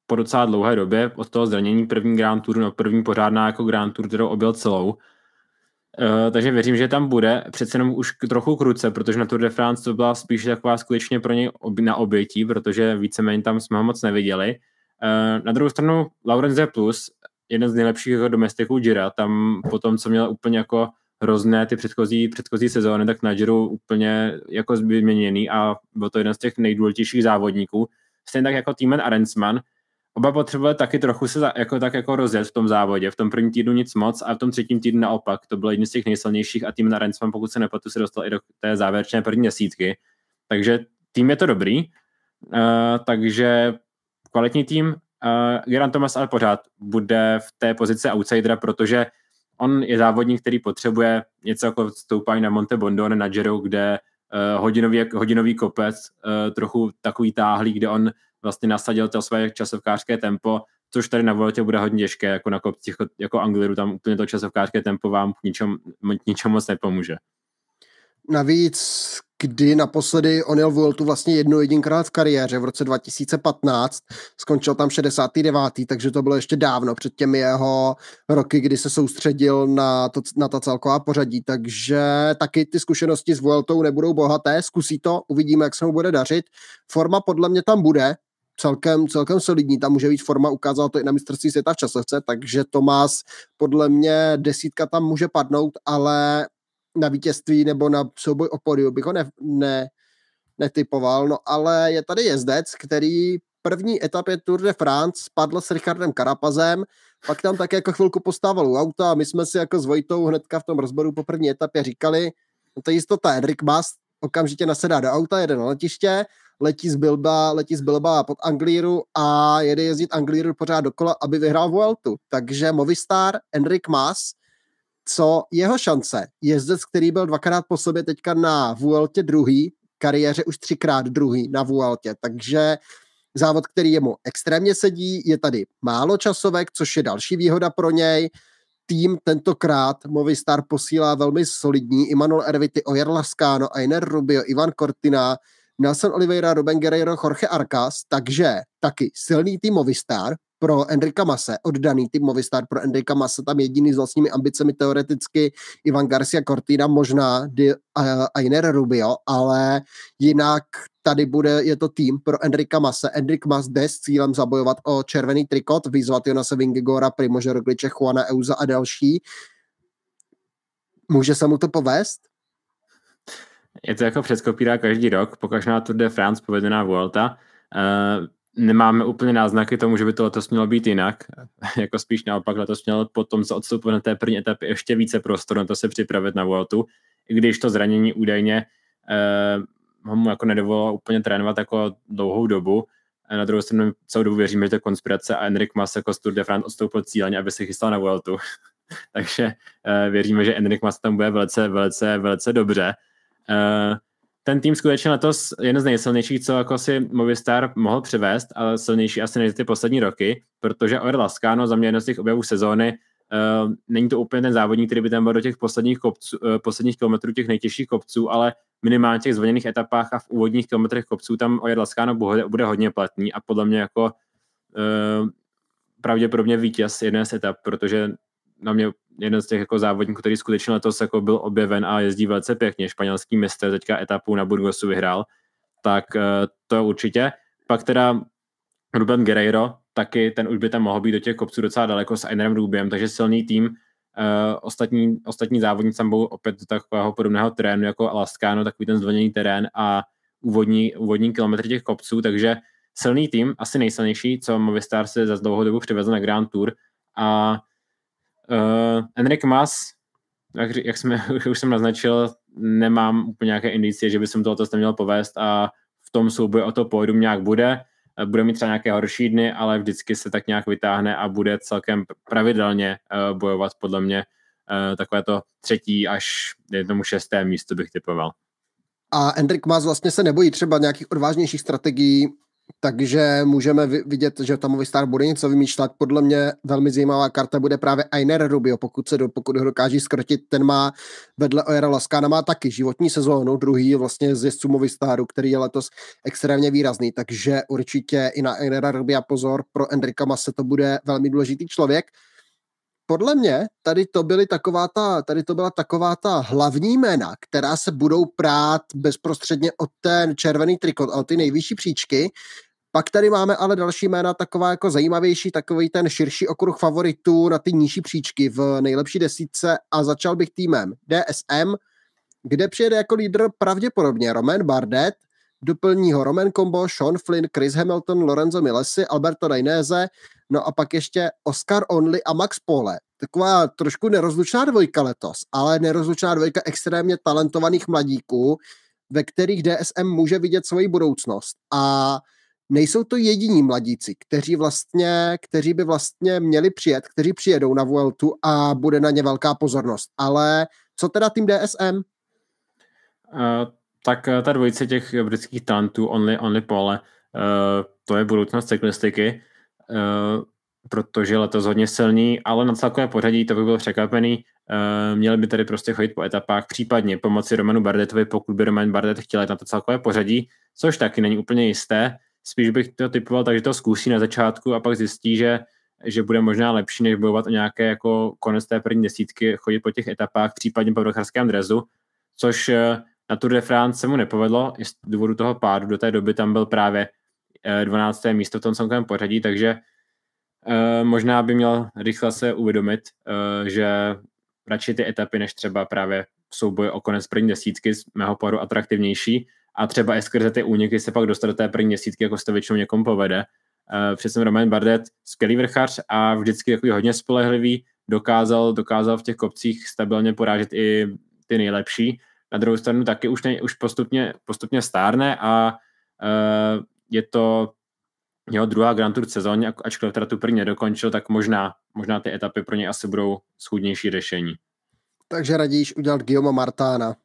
po docela dlouhé době od toho zranění první Grand Tour, no první pořádná jako Grand Tour, kterou objel celou. Uh, takže věřím, že tam bude přece jenom už trochu kruce, protože na Tour de France to byla spíš taková skutečně pro něj ob- na obětí, protože víceméně tam jsme ho moc neviděli. Uh, na druhou stranu Laurence Plus, jeden z nejlepších jako domestiků Gira, tam potom, co měl úplně jako hrozné ty předchozí, předchozí sezóny, tak na Giro úplně jako vyměněný a byl to jeden z těch nejdůležitějších závodníků. Stejně tak jako Týmen Arensman, oba potřebovali taky trochu se jako, tak jako rozjet v tom závodě. V tom prvním týdnu nic moc a v tom třetím týdnu naopak. To byl jeden z těch nejsilnějších a tým Arensman, pokud se nepletu, se dostal i do té závěrečné první měsícky. Takže tým je to dobrý. Uh, takže kvalitní tým. Uh, Geran Thomas ale pořád bude v té pozici outsidera, protože on je závodník, který potřebuje něco jako stoupání na Monte Bondone na Giro, kde uh, hodinový, hodinový kopec, uh, trochu takový táhlý, kde on vlastně nasadil to své časovkářské tempo, což tady na Vueltě bude hodně těžké, jako na kopcích jako, jako Angliru, tam úplně to časovkářské tempo vám k ničem, ničem moc nepomůže. Navíc kdy naposledy on jel Vueltu vlastně jednou jedinkrát v kariéře v roce 2015, skončil tam 69. takže to bylo ještě dávno před těmi jeho roky, kdy se soustředil na, to, na ta celková pořadí, takže taky ty zkušenosti s Vueltou nebudou bohaté, zkusí to, uvidíme, jak se mu bude dařit. Forma podle mě tam bude, celkem, celkem solidní, tam může být forma, ukázal to i na mistrovství světa v časovce, takže Tomás podle mě desítka tam může padnout, ale na vítězství nebo na souboj o podiu bych ho ne, ne, netypoval, no ale je tady jezdec, který první etapě Tour de France spadl s Richardem Karapazem, pak tam také jako chvilku postával u auta a my jsme si jako s Vojtou hnedka v tom rozboru po první etapě říkali, no to je jistota, Henrik Mas okamžitě nasedá do auta, jede na letiště, letí z Bilba, letí z Bilba pod Anglíru a jede jezdit Anglíru pořád dokola, aby vyhrál Vueltu. Takže Movistar, Enric Mas, co jeho šance. Jezdec, který byl dvakrát po sobě teďka na Vueltě druhý, kariéře už třikrát druhý na Vueltě, takže závod, který jemu extrémně sedí, je tady málo časovek, což je další výhoda pro něj. Tým tentokrát Movistar posílá velmi solidní Immanuel Erviti, Ojer Lascano, Ainer Rubio, Ivan Cortina, Nelson Oliveira, Ruben Guerreiro, Jorge Arcas, takže taky silný tým Movistar, pro Enrika Mase, oddaný tým Movistar pro Enrika Mase, tam jediný s vlastními ambicemi teoreticky Ivan Garcia Cortina, možná uh, Ainer Rubio, ale jinak tady bude, je to tým pro Enrika Mase. Enrik Mas jde s cílem zabojovat o červený trikot, vyzvat Jonase Vingegora, Primože Rogliče, Juana Euza a další. Může se mu to povést? Je to jako předkopírá každý rok, pokažná Tour de France povedená Vuelta. Uh, nemáme úplně náznaky tomu, že by to letos mělo být jinak. jako spíš naopak letos měl po tom, co odstoupil na té první etapě, ještě více prostoru na to se připravit na Vueltu, i když to zranění údajně eh, mu jako nedovolilo úplně trénovat jako dlouhou dobu. A na druhou stranu celou dobu věříme, že to je konspirace a Enrik Mas jako z Tour de France odstoupil cíleně, aby se chystal na Vueltu. Takže eh, věříme, že Enrik Mas tam bude velice, velice, velice dobře. Eh, ten tým skutečně letos jeden z nejsilnějších, co jako si Movistar mohl přivést, ale silnější asi než ty poslední roky, protože Oer Lascano za mě jeden z těch objevů sezóny Uh, není to úplně ten závodník, který by tam byl do těch posledních, kopců, uh, posledních kilometrů, těch nejtěžších kopců, ale minimálně těch zvoněných etapách a v úvodních kilometrech kopců tam Ojer Lascano bude, bude hodně platný a podle mě jako uh, pravděpodobně vítěz jedné z etap, protože na mě jeden z těch jako závodníků, který skutečně letos jako byl objeven a jezdí velice pěkně, španělský mistr teďka etapu na Burgosu vyhrál, tak eh, to určitě. Pak teda Ruben Guerreiro, taky ten už by tam mohl být do těch kopců docela daleko s Einerem Rubiem, takže silný tým. Uh, ostatní, ostatní závodníci tam budou opět do takového podobného terénu jako Alaskano, takový ten zvlněný terén a úvodní, úvodní kilometry těch kopců, takže silný tým, asi nejsilnější, co Movistar se za dlouhou dobu přivezl na Grand Tour a uh, Enric Mas, jak, jak jsme, už jsem naznačil, nemám úplně nějaké indicie, že by jsem tohoto neměl povést a v tom souboji o to pódium nějak bude. Bude mít třeba nějaké horší dny, ale vždycky se tak nějak vytáhne a bude celkem pravidelně uh, bojovat podle mě uh, takové to třetí až jednomu šesté místo bych typoval. A Hendrik Mas vlastně se nebojí třeba nějakých odvážnějších strategií, takže můžeme vidět, že tam Movistar bude něco vymýšlet. Podle mě velmi zajímavá karta bude právě Ainer Rubio, pokud, se do, pokud ho dokáží skrotit, ten má vedle Ojera Laskana má taky životní sezónu, druhý vlastně z jezdců Movistaru, který je letos extrémně výrazný, takže určitě i na Ainera Rubia pozor, pro Endrika Mase to bude velmi důležitý člověk podle mě tady to, byly taková ta, tady to byla taková ta hlavní jména, která se budou prát bezprostředně od ten červený trikot, od ty nejvyšší příčky. Pak tady máme ale další jména, taková jako zajímavější, takový ten širší okruh favoritů na ty nižší příčky v nejlepší desítce a začal bych týmem DSM, kde přijede jako lídr pravděpodobně Roman Bardet, doplní ho Roman Combo, Sean Flynn, Chris Hamilton, Lorenzo Milesi, Alberto Dainese, No a pak ještě Oscar Only a Max Pole. Taková trošku nerozlučná dvojka letos, ale nerozlučná dvojka extrémně talentovaných mladíků, ve kterých DSM může vidět svoji budoucnost. A nejsou to jediní mladíci, kteří vlastně, kteří by vlastně měli přijet, kteří přijedou na Vueltu a bude na ně velká pozornost. Ale co teda tým DSM? Uh, tak uh, ta dvojice těch britských talentů, Only, Only Pole, uh, to je budoucnost cyklistiky. Eh, protože letos hodně silný, ale na celkové pořadí to by byl překvapený. Měli by tady prostě chodit po etapách, případně pomoci Romanu Bardetovi, pokud by Roman Bardet chtěl jít na to celkové pořadí, což taky není úplně jisté. Spíš bych to typoval takže to zkusí na začátku a pak zjistí, že, že bude možná lepší, než bojovat o nějaké jako konec té první desítky, chodit po těch etapách, případně po vrcharském drezu, což eh, na Tour de France se mu nepovedlo, z důvodu toho pádu do té doby tam byl právě 12. Eh, místo v tom celkovém pořadí, takže eh, možná by měl rychle se uvědomit, eh, že radši ty etapy, než třeba právě v souboji o konec první desítky z mého pohledu atraktivnější a třeba i skrze ty úniky se pak dostat do té první desítky, jako se to většinou někomu povede. Přesně Roman Bardet, skvělý vrchař a vždycky takový hodně spolehlivý, dokázal, dokázal v těch kopcích stabilně porážet i ty nejlepší. Na druhou stranu taky už, ne, už postupně, postupně stárne a uh, je to jeho druhá Grand Tour sezóně, ačkoliv teda tu první nedokončil, tak možná, možná ty etapy pro ně asi budou schůdnější řešení. Takže radíš udělat Guillaume Martána.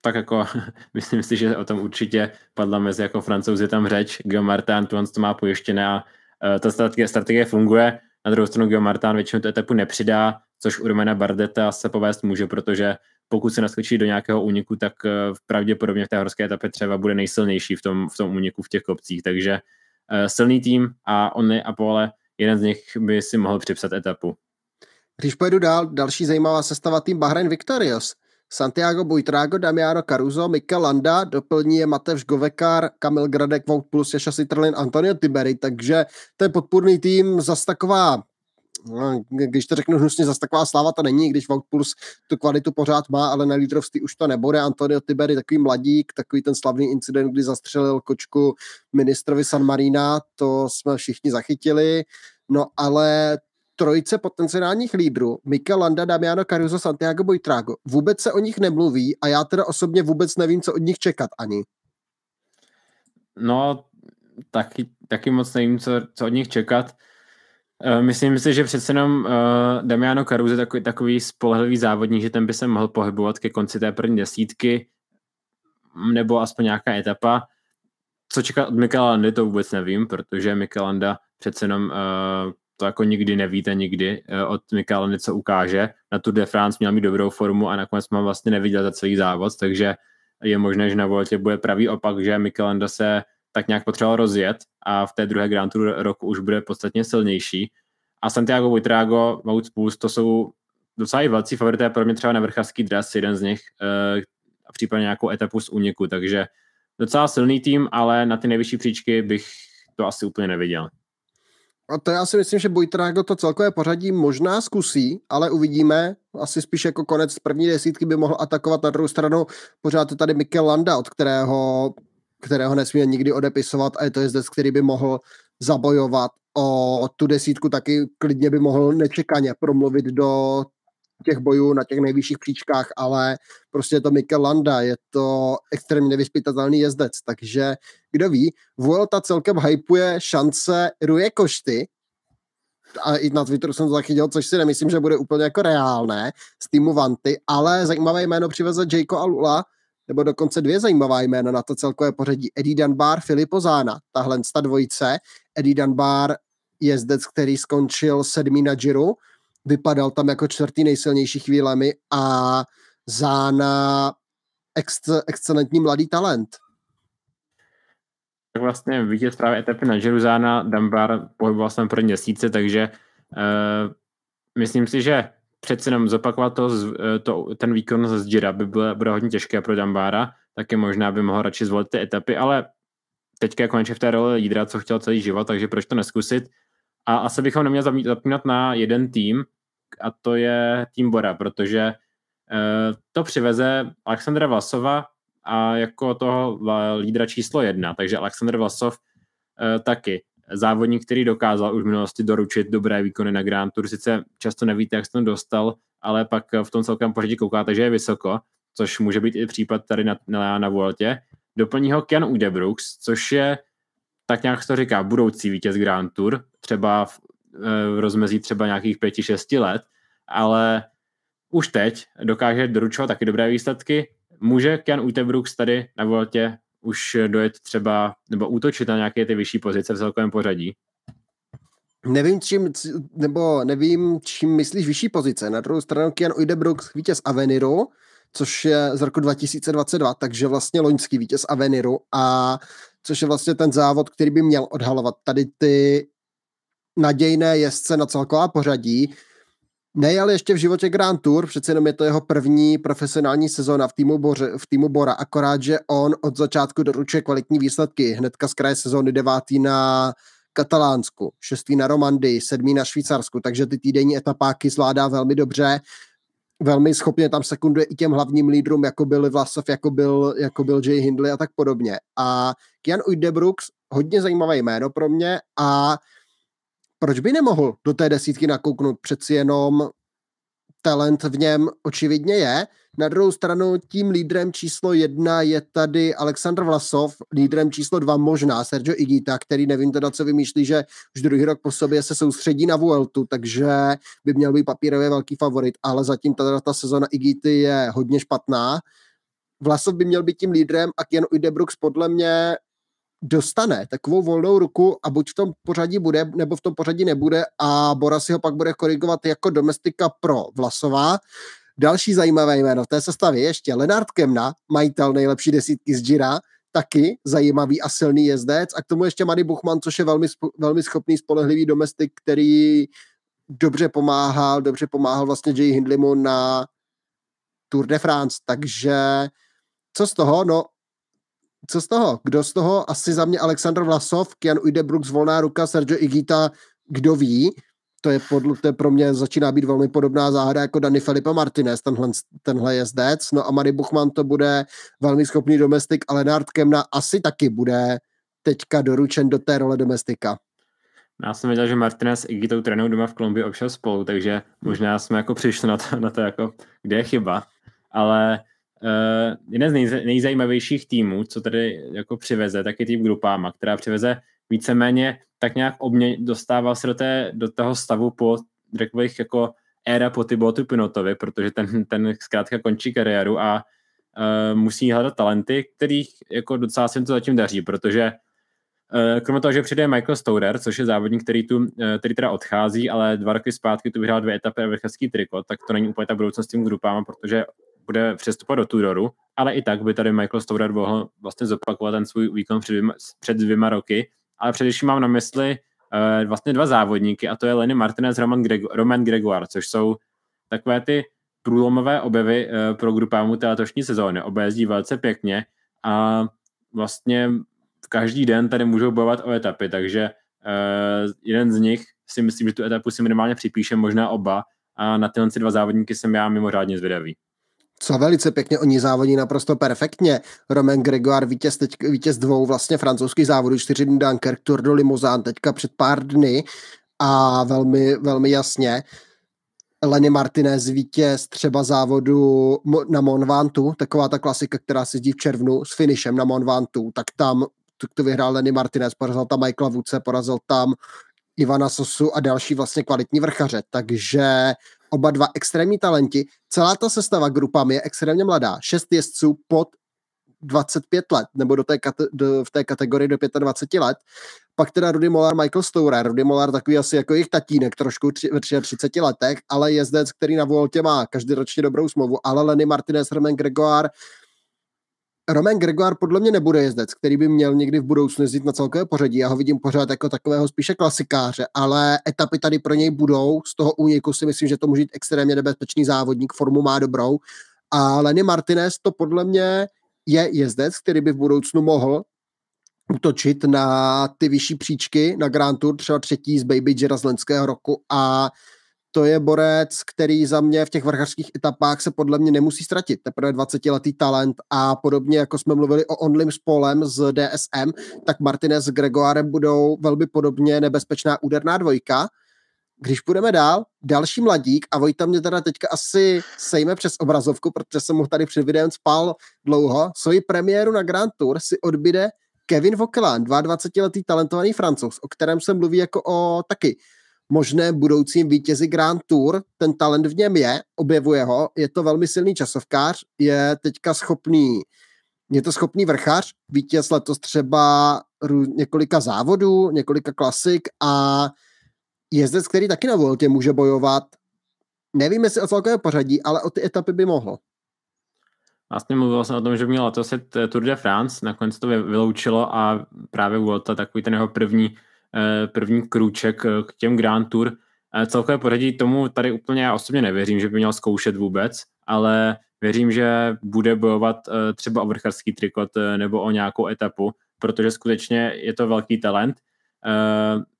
Tak jako, myslím si, že o tom určitě padla mezi jako francouzi tam řeč. Guillaume Martán tu to má pojištěné a uh, ta strategie, strategie funguje. Na druhou stranu Guillaume Martán většinou tu etapu nepřidá, což u Romana Bardeta se povést může, protože pokud se naskočí do nějakého úniku, tak eh, pravděpodobně v té horské etapě třeba bude nejsilnější v tom, v tom úniku v těch kopcích. Takže uh, silný tým a on a Pole, jeden z nich by si mohl připsat etapu. Když pojedu dál, další zajímavá sestava tým Bahrain Victorious. Santiago Buitrago, Damiano Caruso, Mikel Landa, doplní je Matevž Govekar, Kamil Gradek, Vout plus Jaša Citrlin, Antonio Tiberi, takže ten podpůrný tým zas taková když to řeknu hnusně, zase taková sláva to není, když Puls tu kvalitu pořád má, ale na lídrovství už to nebude. Antonio Tiberi, takový mladík, takový ten slavný incident, kdy zastřelil kočku ministrovi San Marina, to jsme všichni zachytili, no ale trojice potenciálních lídrů, Mika Landa, Damiano Caruso, Santiago Boitrago, vůbec se o nich nemluví a já teda osobně vůbec nevím, co od nich čekat ani. No, taky, taky moc nevím, co, co od nich čekat. Eh, myslím si, že přece jenom uh, Damiano Caruso je takový, takový spolehlivý závodník, že ten by se mohl pohybovat ke konci té první desítky, nebo aspoň nějaká etapa. Co čekat od Mikelandy, to vůbec nevím, protože Mikelanda přece jenom uh, to jako nikdy nevíte nikdy uh, od Mikelandy, co ukáže. Na Tour de France měl mít dobrou formu a nakonec mám vlastně neviděl za celý závod, takže je možné, že na Voltě bude pravý opak, že Mikelanda se tak nějak potřeboval rozjet a v té druhé Grand Tour roku už bude podstatně silnější. A Santiago Buitrago, Wout Puls, to jsou docela i velcí favorité pro mě třeba na vrchářský dres, jeden z nich, uh, a případně nějakou etapu z úniku, takže docela silný tým, ale na ty nejvyšší příčky bych to asi úplně neviděl. A to já si myslím, že Bojtrago to celkové pořadí možná zkusí, ale uvidíme. Asi spíš jako konec první desítky by mohl atakovat na druhou stranu. Pořád je tady Mikel Landa, od kterého, kterého nesmíme nikdy odepisovat a je to jezdec, který by mohl zabojovat o tu desítku, taky klidně by mohl nečekaně promluvit do těch bojů na těch nejvyšších příčkách, ale prostě je to Mikel Landa, je to extrémně nevyspytatelný jezdec, takže kdo ví, Vuelta celkem hypuje šance Ruje Košty, a i na Twitteru jsem to zachytil, což si nemyslím, že bude úplně jako reálné z týmu Vanty, ale zajímavé jméno přiveze Jayko Alula, nebo dokonce dvě zajímavá jména na to celkové pořadí. Eddie Dunbar, Filipo Zána, tahle ta dvojice. Eddie Dunbar jezdec, který skončil sedmý na Giro, vypadal tam jako čtvrtý nejsilnější chvílemi a Zána ex, excelentní mladý talent. Tak vlastně vidět právě etapy na Giro Zána, Dunbar pohyboval jsem první měsíce, takže uh, myslím si, že přece jenom zopakovat to, eh, to, ten výkon z Gira by bylo, bude hodně těžké pro Dambára, taky možná by mohl radši zvolit ty etapy, ale teďka je konečně v té roli lídra, co chtěl celý život, takže proč to neskusit. A asi bychom neměli zapínat na jeden tým, a to je tým Bora, protože eh, to přiveze Alexandra Vlasova a jako toho lídra číslo jedna, takže Alexandr Vlasov eh, taky závodník, který dokázal už v minulosti doručit dobré výkony na Grand Tour. Sice často nevíte, jak se tam dostal, ale pak v tom celkem pořadí koukáte, že je vysoko, což může být i případ tady na, na, na Vueltě. Doplní ho Ken Udebrooks, což je tak nějak se to říká, budoucí vítěz Grand Tour, třeba v, v rozmezí třeba nějakých pěti, šesti let, ale už teď dokáže doručovat taky dobré výsledky. Může Ken Utebrooks tady na Vueltě už dojet třeba, nebo útočit na nějaké ty vyšší pozice v celkovém pořadí? Nevím, čím, nebo nevím, čím myslíš vyšší pozice. Na druhou stranu Kian Udebrooks vítěz Aveniru, což je z roku 2022, takže vlastně loňský vítěz Aveniru a což je vlastně ten závod, který by měl odhalovat tady ty nadějné jezdce na celková pořadí, Nejel ještě v životě Grand Tour, přece jenom je to jeho první profesionální sezóna v týmu, Boře, v týmu Bora, akorát, že on od začátku doručuje kvalitní výsledky. Hnedka z kraje sezóny devátý na Katalánsku, šestý na Romandii, sedmý na Švýcarsku, takže ty týdenní etapáky zvládá velmi dobře. Velmi schopně tam sekunduje i těm hlavním lídrům, jako byl Vlasov, jako byl, jako byl Jay Hindley a tak podobně. A Kian Udebrooks, hodně zajímavé jméno pro mě a proč by nemohl do té desítky nakouknout? Přeci jenom talent v něm očividně je. Na druhou stranu tím lídrem číslo jedna je tady Aleksandr Vlasov, lídrem číslo dva možná Sergio Igita, který nevím teda, co vymýšlí, že už druhý rok po sobě se soustředí na Vueltu, takže by měl být papírově velký favorit, ale zatím teda ta sezona Igity je hodně špatná. Vlasov by měl být tím lídrem a Kian Udebrooks podle mě dostane takovou volnou ruku a buď v tom pořadí bude, nebo v tom pořadí nebude a Bora si ho pak bude korigovat jako domestika pro Vlasová. Další zajímavé jméno v té sestavě ještě Lenard Kemna, majitel nejlepší desítky z Gira, taky zajímavý a silný jezdec a k tomu ještě Mady Buchman, což je velmi, velmi schopný, spolehlivý domestik, který dobře pomáhal, dobře pomáhal vlastně Jay Hindlimu na Tour de France, takže co z toho? No, co z toho? Kdo z toho? Asi za mě Aleksandr Vlasov, Kian Udebrooks, volná ruka, Sergio Igita, kdo ví. To je, podle, to je pro mě začíná být velmi podobná záhada jako Dani Felipe Martinez, tenhle, tenhle jezdec. No a Mary Buchman to bude velmi schopný domestik, ale Nard Kemna asi taky bude teďka doručen do té role domestika. Já jsem věděl, že Martinez i Gitou trénují doma v Kolumbii občas spolu, takže možná jsme jako přišli na to, na to jako, kde je chyba. Ale Uh, jeden z nej, nejzajímavějších týmů, co tady jako přiveze, tak je tým Grupáma, která přiveze víceméně tak nějak obmě, dostává se do, té, do toho stavu po, řekl bych, jako éra po Tybotu Pinotovi, protože ten, ten zkrátka končí kariéru a uh, musí hledat talenty, kterých jako docela se to zatím daří, protože uh, kromě toho, že přijde Michael Stouder, což je závodník, který, tu, uh, který teda odchází, ale dva roky zpátky tu vyhrál dvě etapy a vrchelský trikot, tak to není úplně ta budoucnost tím grupám, protože bude přestupovat do Turoru, ale i tak by tady Michael Stouder mohl vlastně zopakovat ten svůj výkon před dvěma, před dvěma roky, ale především mám na mysli uh, vlastně dva závodníky a to je Lenny Martinez Roman, Roman Gregoire, což jsou takové ty průlomové objevy uh, pro Grupámu té letošní sezóny. Oba jezdí velice pěkně a vlastně každý den tady můžou bojovat o etapy, takže uh, jeden z nich si myslím, že tu etapu si minimálně připíše, možná oba, a na tyhle dva závodníky jsem já mimořádně zvědavý. Co velice pěkně, oni závodí naprosto perfektně. Roman Gregoire, vítěz, teď, vítěz dvou vlastně francouzských závodů, čtyři dny Dunkirk, Tour de Limousin, teďka před pár dny a velmi, velmi jasně. Lenny Martinez, vítěz třeba závodu na Monvantu, taková ta klasika, která se dí v červnu s finishem na Monvantu, tak tam to vyhrál Lenny Martinez, porazil tam Michaela Vuce, porazil tam Ivana Sosu a další vlastně kvalitní vrchaře, takže oba dva extrémní talenti. Celá ta sestava grupami je extrémně mladá, šest jezdců pod 25 let, nebo do té kate- do, v té kategorii do 25 let. Pak teda Rudy Molar, Michael Stourer. Rudy Molar takový asi jako jejich tatínek trošku tři, ve 33 letech, ale jezdec, který na Voltě má každoročně dobrou smlouvu, ale Lenny Martinez, Roman Gregoire, Roman Gregoire podle mě nebude jezdec, který by měl někdy v budoucnu jezdit na celkové pořadí. Já ho vidím pořád jako takového spíše klasikáře, ale etapy tady pro něj budou. Z toho úniku si myslím, že to může být extrémně nebezpečný závodník, formu má dobrou. A Lenny Martinez to podle mě je jezdec, který by v budoucnu mohl útočit na ty vyšší příčky na Grand Tour, třeba třetí z Baby Jira z lenského roku a to je borec, který za mě v těch vrchařských etapách se podle mě nemusí ztratit. Teprve 20-letý talent a podobně, jako jsme mluvili o Onlim s Polem z DSM, tak Martinez s Gregoirem budou velmi podobně nebezpečná úderná dvojka. Když půjdeme dál, další mladík, a Vojta mě teda teďka asi sejme přes obrazovku, protože jsem mu tady před videem spal dlouho, svoji premiéru na Grand Tour si odbíde Kevin Vauquelin, 22-letý talentovaný francouz, o kterém se mluví jako o taky možné budoucím vítězi Grand Tour. Ten talent v něm je, objevuje ho, je to velmi silný časovkář, je teďka schopný, je to schopný vrchař, vítěz letos třeba několika závodů, několika klasik a jezdec, který taky na Voltě může bojovat. Nevím, jestli o celkové pořadí, ale o ty etapy by mohl. Vlastně mluvil jsem o tom, že měl letos Tour de France, nakonec to vyloučilo a právě Volta, takový ten jeho první první krůček eh, k těm Grand Tour. Eh, celkové pořadí tomu tady úplně já osobně nevěřím, že by měl zkoušet vůbec, ale věřím, že bude bojovat třeba o vrcharský trikot nebo o nějakou etapu, protože skutečně je to velký talent.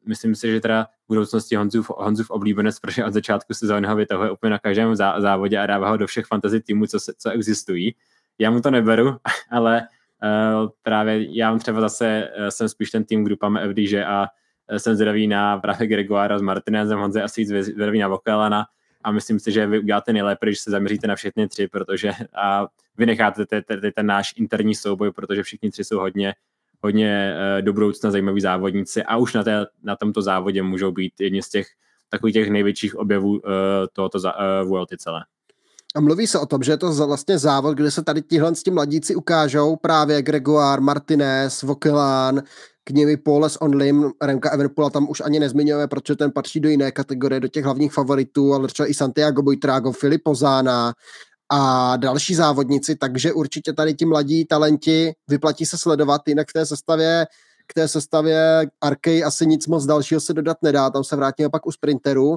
Myslím si, že teda v budoucnosti Honzův, Honzův oblíbenec, protože od začátku sezóny ho vytahuje úplně na každém závodě a dává ho do všech fantasy týmů, co, co existují. Já mu to neberu, ale právě já třeba zase, jsem spíš ten tým grupami FDŽ a Eh, jsem zvědavý na právě Gregoára s Martinezem, Honze asi zvědavý na Vokalana a myslím si, že vy uděláte nejlépe, když se zaměříte na všechny tři, protože a vynecháte ten náš interní souboj, protože všichni tři jsou hodně, hodně eh, do budoucna zajímaví závodníci a už na, té, na tomto závodě můžou být jedni z těch takových těch největších objevů uh, tohoto uh, celé. A mluví se o tom, že je to vlastně závod, kde se tady tihle tím mladíci ukážou, právě Gregoire, Martinez, Vokelán, k nimi Poles on Lim, Remka Evenpola tam už ani nezmiňujeme, protože ten patří do jiné kategorie, do těch hlavních favoritů, ale třeba i Santiago Buitrago, Filip Pozána a další závodníci, takže určitě tady ti mladí talenti vyplatí se sledovat, jinak v té sestavě k té sestavě Arkej asi nic moc dalšího se dodat nedá, tam se vrátíme pak u sprinterů.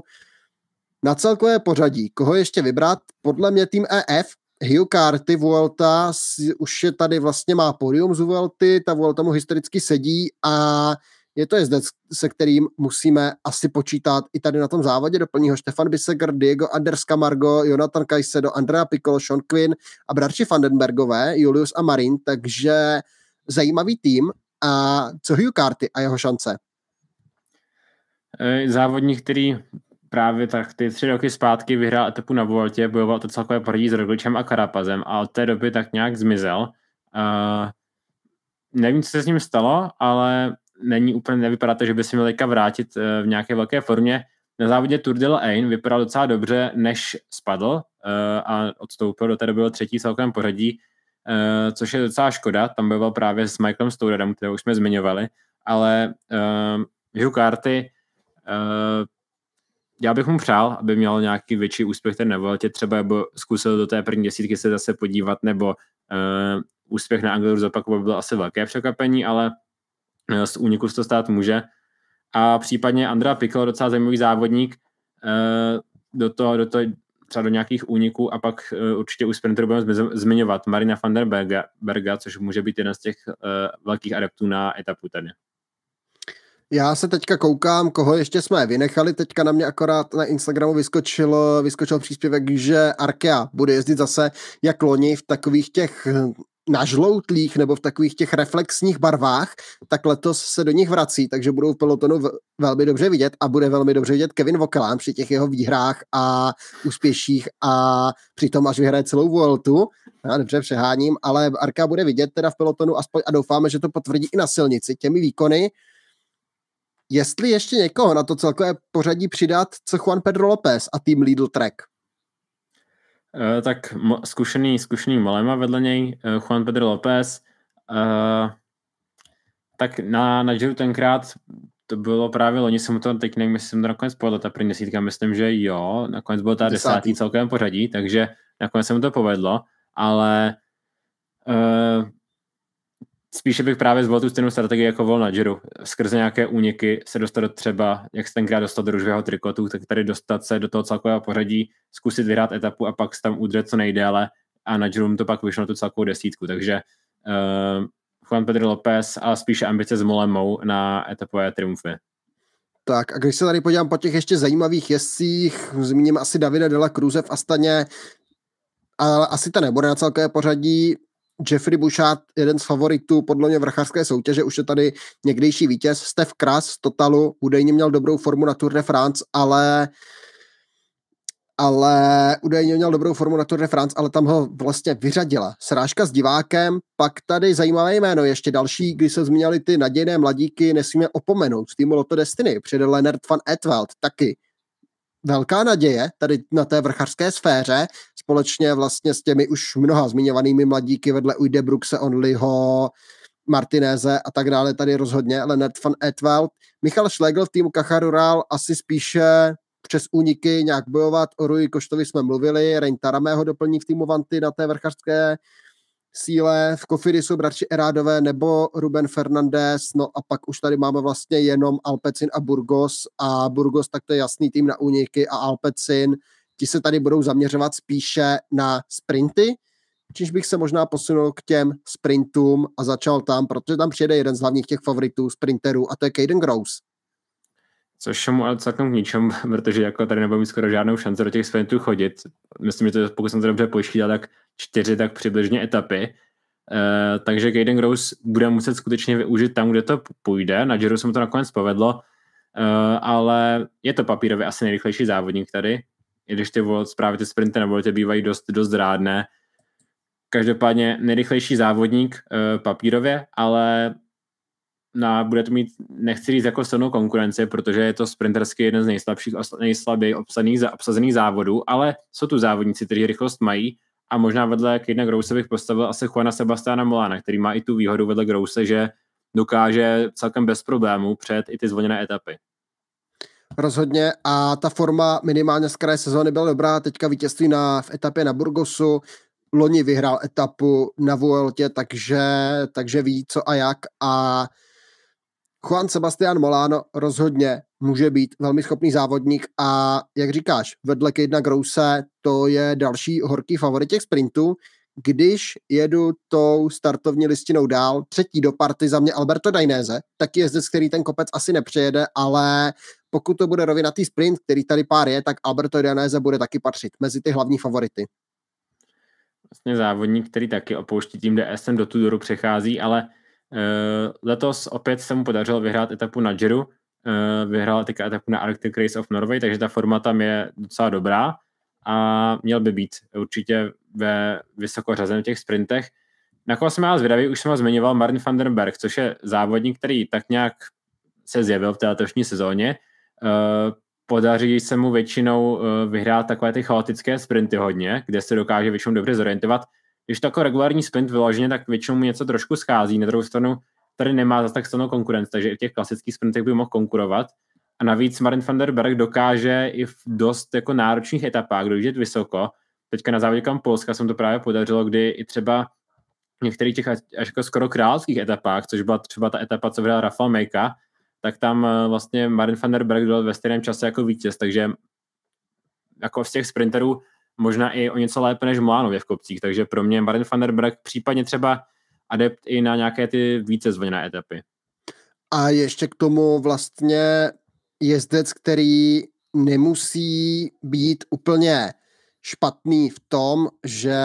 Na celkové pořadí, koho ještě vybrat? Podle mě tým EF, Hugh Carty, Vuelta už je tady vlastně má podium z Vuelty, ta Vuelta mu historicky sedí a je to jezdec, se kterým musíme asi počítat i tady na tom závodě. Doplní ho Stefan Biseger, Diego Anders Camargo, Jonathan Caicedo, Andrea Piccolo, Sean Quinn a bratři Vandenbergové, Julius a Marin, takže zajímavý tým. A co Hugh Carty a jeho šance? Závodník, který právě tak ty tři roky zpátky vyhrál etapu na Vueltě, bojoval to celkové poradí s Rogličem a Karapazem a od té doby tak nějak zmizel. Uh, nevím, co se s ním stalo, ale není úplně, nevypadá to, že by si měl vrátit uh, v nějaké velké formě. Na závodě Tour de Ain vypadal docela dobře, než spadl uh, a odstoupil do té doby třetí celkem pořadí, uh, což je docela škoda. Tam byl právě s Michaelem Stourerem, kterého už jsme zmiňovali, ale uh, Hugh Carty uh, já bych mu přál, aby měl nějaký větší úspěch ten Nevueltě, třeba nebo zkusil do té první desítky se zase podívat, nebo uh, úspěch na Angleru zopakovat by bylo asi velké překvapení, ale uh, z úniku to stát může. A případně Andrea Piccolo, docela zajímavý závodník, uh, do toho, do toho třeba do nějakých úniků a pak uh, určitě u sprinterů budeme zmiňovat Marina van der Berga, Berga, což může být jeden z těch uh, velkých adeptů na etapu tady. Já se teďka koukám, koho ještě jsme vynechali. Teďka na mě akorát na Instagramu vyskočil, vyskočil příspěvek, že Arkea bude jezdit zase jak loni v takových těch nažloutlých nebo v takových těch reflexních barvách, tak letos se do nich vrací, takže budou v pelotonu velmi dobře vidět a bude velmi dobře vidět Kevin Vokalán při těch jeho výhrách a úspěších a přitom až vyhraje celou Vueltu. Já dobře přeháním, ale Arka bude vidět teda v pelotonu aspoň a doufáme, že to potvrdí i na silnici těmi výkony. Jestli ještě někoho na to celkové pořadí přidat, co Juan Pedro López a tým Lidl Track? Uh, tak zkušený, zkušený Malema vedle něj, uh, Juan Pedro López. Uh, tak na, na Giro tenkrát to bylo právě loni, jsem to teď nevím, jestli jsem to nakonec povedl, ta první desítka, myslím, že jo, nakonec bylo ta desátý celkovém pořadí, takže nakonec se mu to povedlo, ale uh, spíše bych právě zvolil tu stejnou strategii jako vol na Giro. Skrze nějaké úniky se dostat třeba, jak se tenkrát dostat do ružového trikotu, tak tady dostat se do toho celkového pořadí, zkusit vyhrát etapu a pak se tam udržet co nejdéle a na Giro to pak vyšlo na tu celkovou desítku. Takže uh, Juan Pedro López a spíše ambice s Molemou na etapové triumfy. Tak a když se tady podívám po těch ještě zajímavých jezdcích, zmíním asi Davida Dela Cruze v Astaně, ale asi to nebude na celkové pořadí. Jeffrey Bouchard, jeden z favoritů podle mě vrchářské soutěže, už je tady někdejší vítěz. Steph Kras z Totalu údajně měl dobrou formu na Tour de France, ale ale údajně měl dobrou formu na Tour de France, ale tam ho vlastně vyřadila. Srážka s divákem, pak tady zajímavé jméno, ještě další, když se zmínili ty nadějné mladíky, nesmíme opomenout týmu Lotto Destiny, přede Leonard van Etwald, taky velká naděje tady na té vrchařské sféře, společně vlastně s těmi už mnoha zmiňovanými mladíky vedle Ujde Brookse, Onlyho, Martineze a tak dále, tady rozhodně Leonard van Etwald. Michal Schlegel v týmu Kacharural asi spíše přes úniky nějak bojovat. O Rui Koštovi jsme mluvili, Rein Taramého doplní v týmu Vanty na té vrchařské síle, v Kofidi jsou bratři Erádové nebo Ruben Fernandez, no a pak už tady máme vlastně jenom Alpecin a Burgos a Burgos tak to je jasný tým na úniky a Alpecin, ti se tady budou zaměřovat spíše na sprinty, čímž bych se možná posunul k těm sprintům a začal tam, protože tam přijede jeden z hlavních těch favoritů sprinterů a to je Caden Gross. Což mu ale celkem k ničemu, protože jako tady nebudu mít skoro žádnou šanci do těch sprintů chodit. Myslím, že to, pokud jsem to dobře počítal, tak čtyři tak přibližně etapy. Uh, takže Caden Gross bude muset skutečně využít tam, kde to půjde. Na Giro se mu to nakonec povedlo, uh, ale je to papírově asi nejrychlejší závodník tady, i když ty World, právě ty sprinty na Voltě bývají dost, dost rádné. Každopádně nejrychlejší závodník uh, papírově, ale na, bude to mít, nechci říct jako silnou konkurenci, protože je to sprintersky jeden z nejslabších, nejslaběji obsazených, obsazených závodů, ale jsou tu závodníci, kteří rychlost mají? A možná vedle Kejna Grouse bych postavil asi Juana Sebastiana Molána, který má i tu výhodu vedle Grouse, že dokáže celkem bez problémů před i ty zvoněné etapy. Rozhodně. A ta forma minimálně z kraje sezóny byla dobrá, teďka vítězství na, v etapě na Burgosu, loni vyhrál etapu na Vueltě, takže, takže ví co a jak. A Juan Sebastian Molano rozhodně může být velmi schopný závodník a jak říkáš, vedle Kejna Grouse to je další horký favorit těch sprintů. Když jedu tou startovní listinou dál, třetí do party za mě Alberto Dainese, taky jezdec, který ten kopec asi nepřejede, ale pokud to bude rovinatý sprint, který tady pár je, tak Alberto Dainese bude taky patřit mezi ty hlavní favority. Vlastně závodník, který taky opouští tým DSM do Tudoru přechází, ale letos opět se mu podařilo vyhrát etapu na Giro, eh, vyhrál teďka etapu na Arctic Race of Norway, takže ta forma tam je docela dobrá a měl by být určitě ve vysoko těch sprintech. Na koho jsem já zvědavý, už jsem ho zmiňoval, Martin van den Berg, což je závodník, který tak nějak se zjevil v té letošní sezóně. Eh, podaří se mu většinou vyhrát takové ty chaotické sprinty hodně, kde se dokáže většinou dobře zorientovat když to jako regulární sprint vyloženě, tak většinou mu něco trošku schází. Na druhou stranu tady nemá zase tak silnou konkurenci, takže i v těch klasických sprintech by mohl konkurovat. A navíc Marin van der Berg dokáže i v dost jako náročných etapách dojíždět vysoko. Teďka na kam Polska jsem to právě podařilo, kdy i třeba v některých těch až jako skoro královských etapách, což byla třeba ta etapa, co vyhrál Rafael Mejka, tak tam eh, vlastně Marin van der Berg byl ve stejném čase jako vítěz, takže jako z těch sprinterů možná i o něco lépe než Mlánově v kopcích, takže pro mě Martin van der Berg případně třeba adept i na nějaké ty více zvoněné etapy. A ještě k tomu vlastně jezdec, který nemusí být úplně špatný v tom, že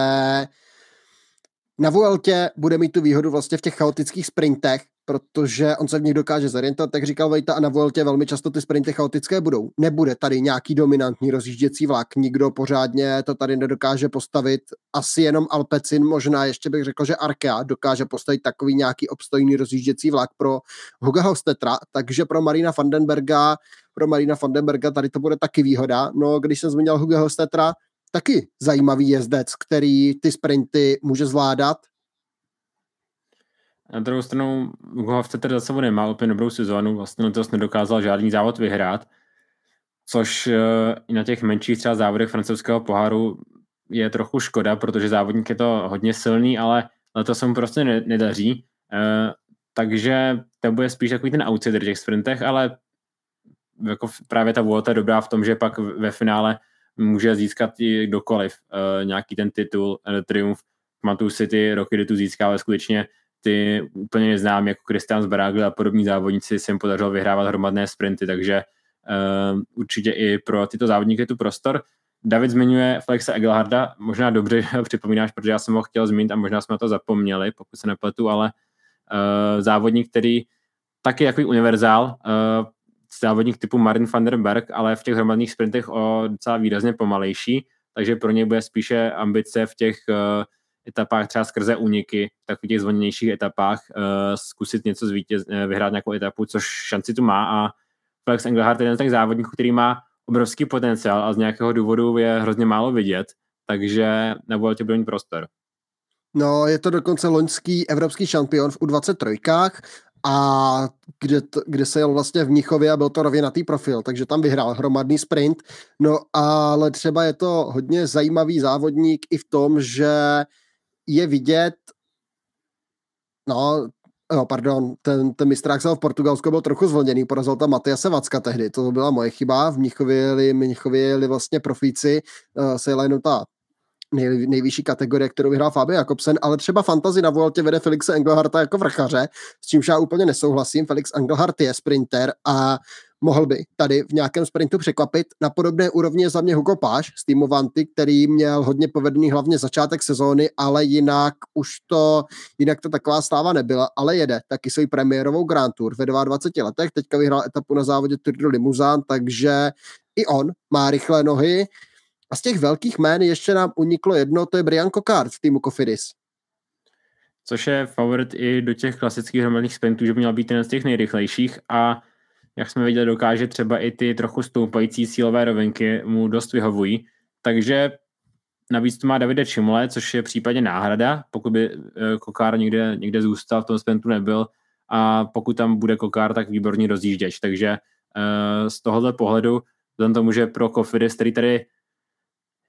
na Vueltě bude mít tu výhodu vlastně v těch chaotických sprintech, protože on se v nich dokáže zorientovat, tak říkal Vejta, a na Vueltě velmi často ty sprinty chaotické budou. Nebude tady nějaký dominantní rozjížděcí vlak, nikdo pořádně to tady nedokáže postavit, asi jenom Alpecin, možná ještě bych řekl, že Arkea dokáže postavit takový nějaký obstojný rozjížděcí vlak pro Huga Hostetra, takže pro Marina Vandenberga, pro Marina Vandenberga tady to bude taky výhoda. No, když jsem zmínil Huga Hostetra, taky zajímavý jezdec, který ty sprinty může zvládat. Na druhou stranu Hugo Hofstetter za sebou nemá úplně dobrou sezónu, vlastně letos nedokázal žádný závod vyhrát, což eh, i na těch menších třeba závodech francouzského poháru je trochu škoda, protože závodník je to hodně silný, ale letos se mu prostě nedaří. Eh, takže to bude spíš takový ten outsider těch sprintech, ale jako právě ta Vuelta je dobrá v tom, že pak ve finále může získat i kdokoliv uh, nějaký ten titul, triumf. Pamatuju si ty roky, kdy tu získával skutečně ty úplně neznám, jako Christian Zbaragl a podobní závodníci se jim podařilo vyhrávat hromadné sprinty, takže uh, určitě i pro tyto závodníky je tu prostor. David zmiňuje Flexa Egelharda, možná dobře připomínáš, protože já jsem ho chtěl zmínit a možná jsme to zapomněli, pokud se nepletu, ale uh, závodník, který taky jako univerzál, uh, závodník typu Marin van der Berg, ale v těch hromadných sprintech o docela výrazně pomalejší, takže pro něj bude spíše ambice v těch uh, etapách třeba skrze úniky, v takových těch zvoněnějších etapách uh, zkusit něco zvítěz, uh, vyhrát nějakou etapu, což šanci tu má a Felix Engelhardt je jeden z těch závodníků, který má obrovský potenciál a z nějakého důvodu je hrozně málo vidět, takže na Vueltě bude mít prostor. No, je to dokonce loňský evropský šampion v U23 a kde, to, kde se jel vlastně v Mnichově a byl to rovinatý profil, takže tam vyhrál hromadný sprint. No ale třeba je to hodně zajímavý závodník i v tom, že je vidět, no, Jo, pardon, ten, ten mistrák v Portugalsku byl trochu zvolněný, porazil tam Matiase Vacka tehdy, to byla moje chyba, v Mnichově Mnichově vlastně profíci, uh, se jenom ta nej, nejvyšší kategorie, kterou vyhrál Fabio Jakobsen, ale třeba fantazi na Vueltě vede Felixe Engelharta jako vrchaře, s čímž já úplně nesouhlasím. Felix Engelhart je sprinter a mohl by tady v nějakém sprintu překvapit. Na podobné úrovni za mě Hugo Páš z týmu Vanty, který měl hodně povedený hlavně začátek sezóny, ale jinak už to, jinak to taková sláva nebyla, ale jede taky svůj premiérovou Grand Tour ve 22 letech, teďka vyhrál etapu na závodě Tour de Limousin, takže i on má rychlé nohy, a z těch velkých jmén ještě nám uniklo jedno, to je Brian Kokard v týmu Kofidis. Což je favorit i do těch klasických hromadných sprintů, že by měl být jeden z těch nejrychlejších a jak jsme viděli, dokáže třeba i ty trochu stoupající sílové rovinky mu dost vyhovují. Takže navíc to má Davide Čimole, což je případně náhrada, pokud by eh, Kokár někde, někde zůstal, v tom sprintu nebyl a pokud tam bude Kokár, tak výborný rozjížděč. Takže uh, z tohohle pohledu, vzhledem tomu, že pro Kofidis, který tady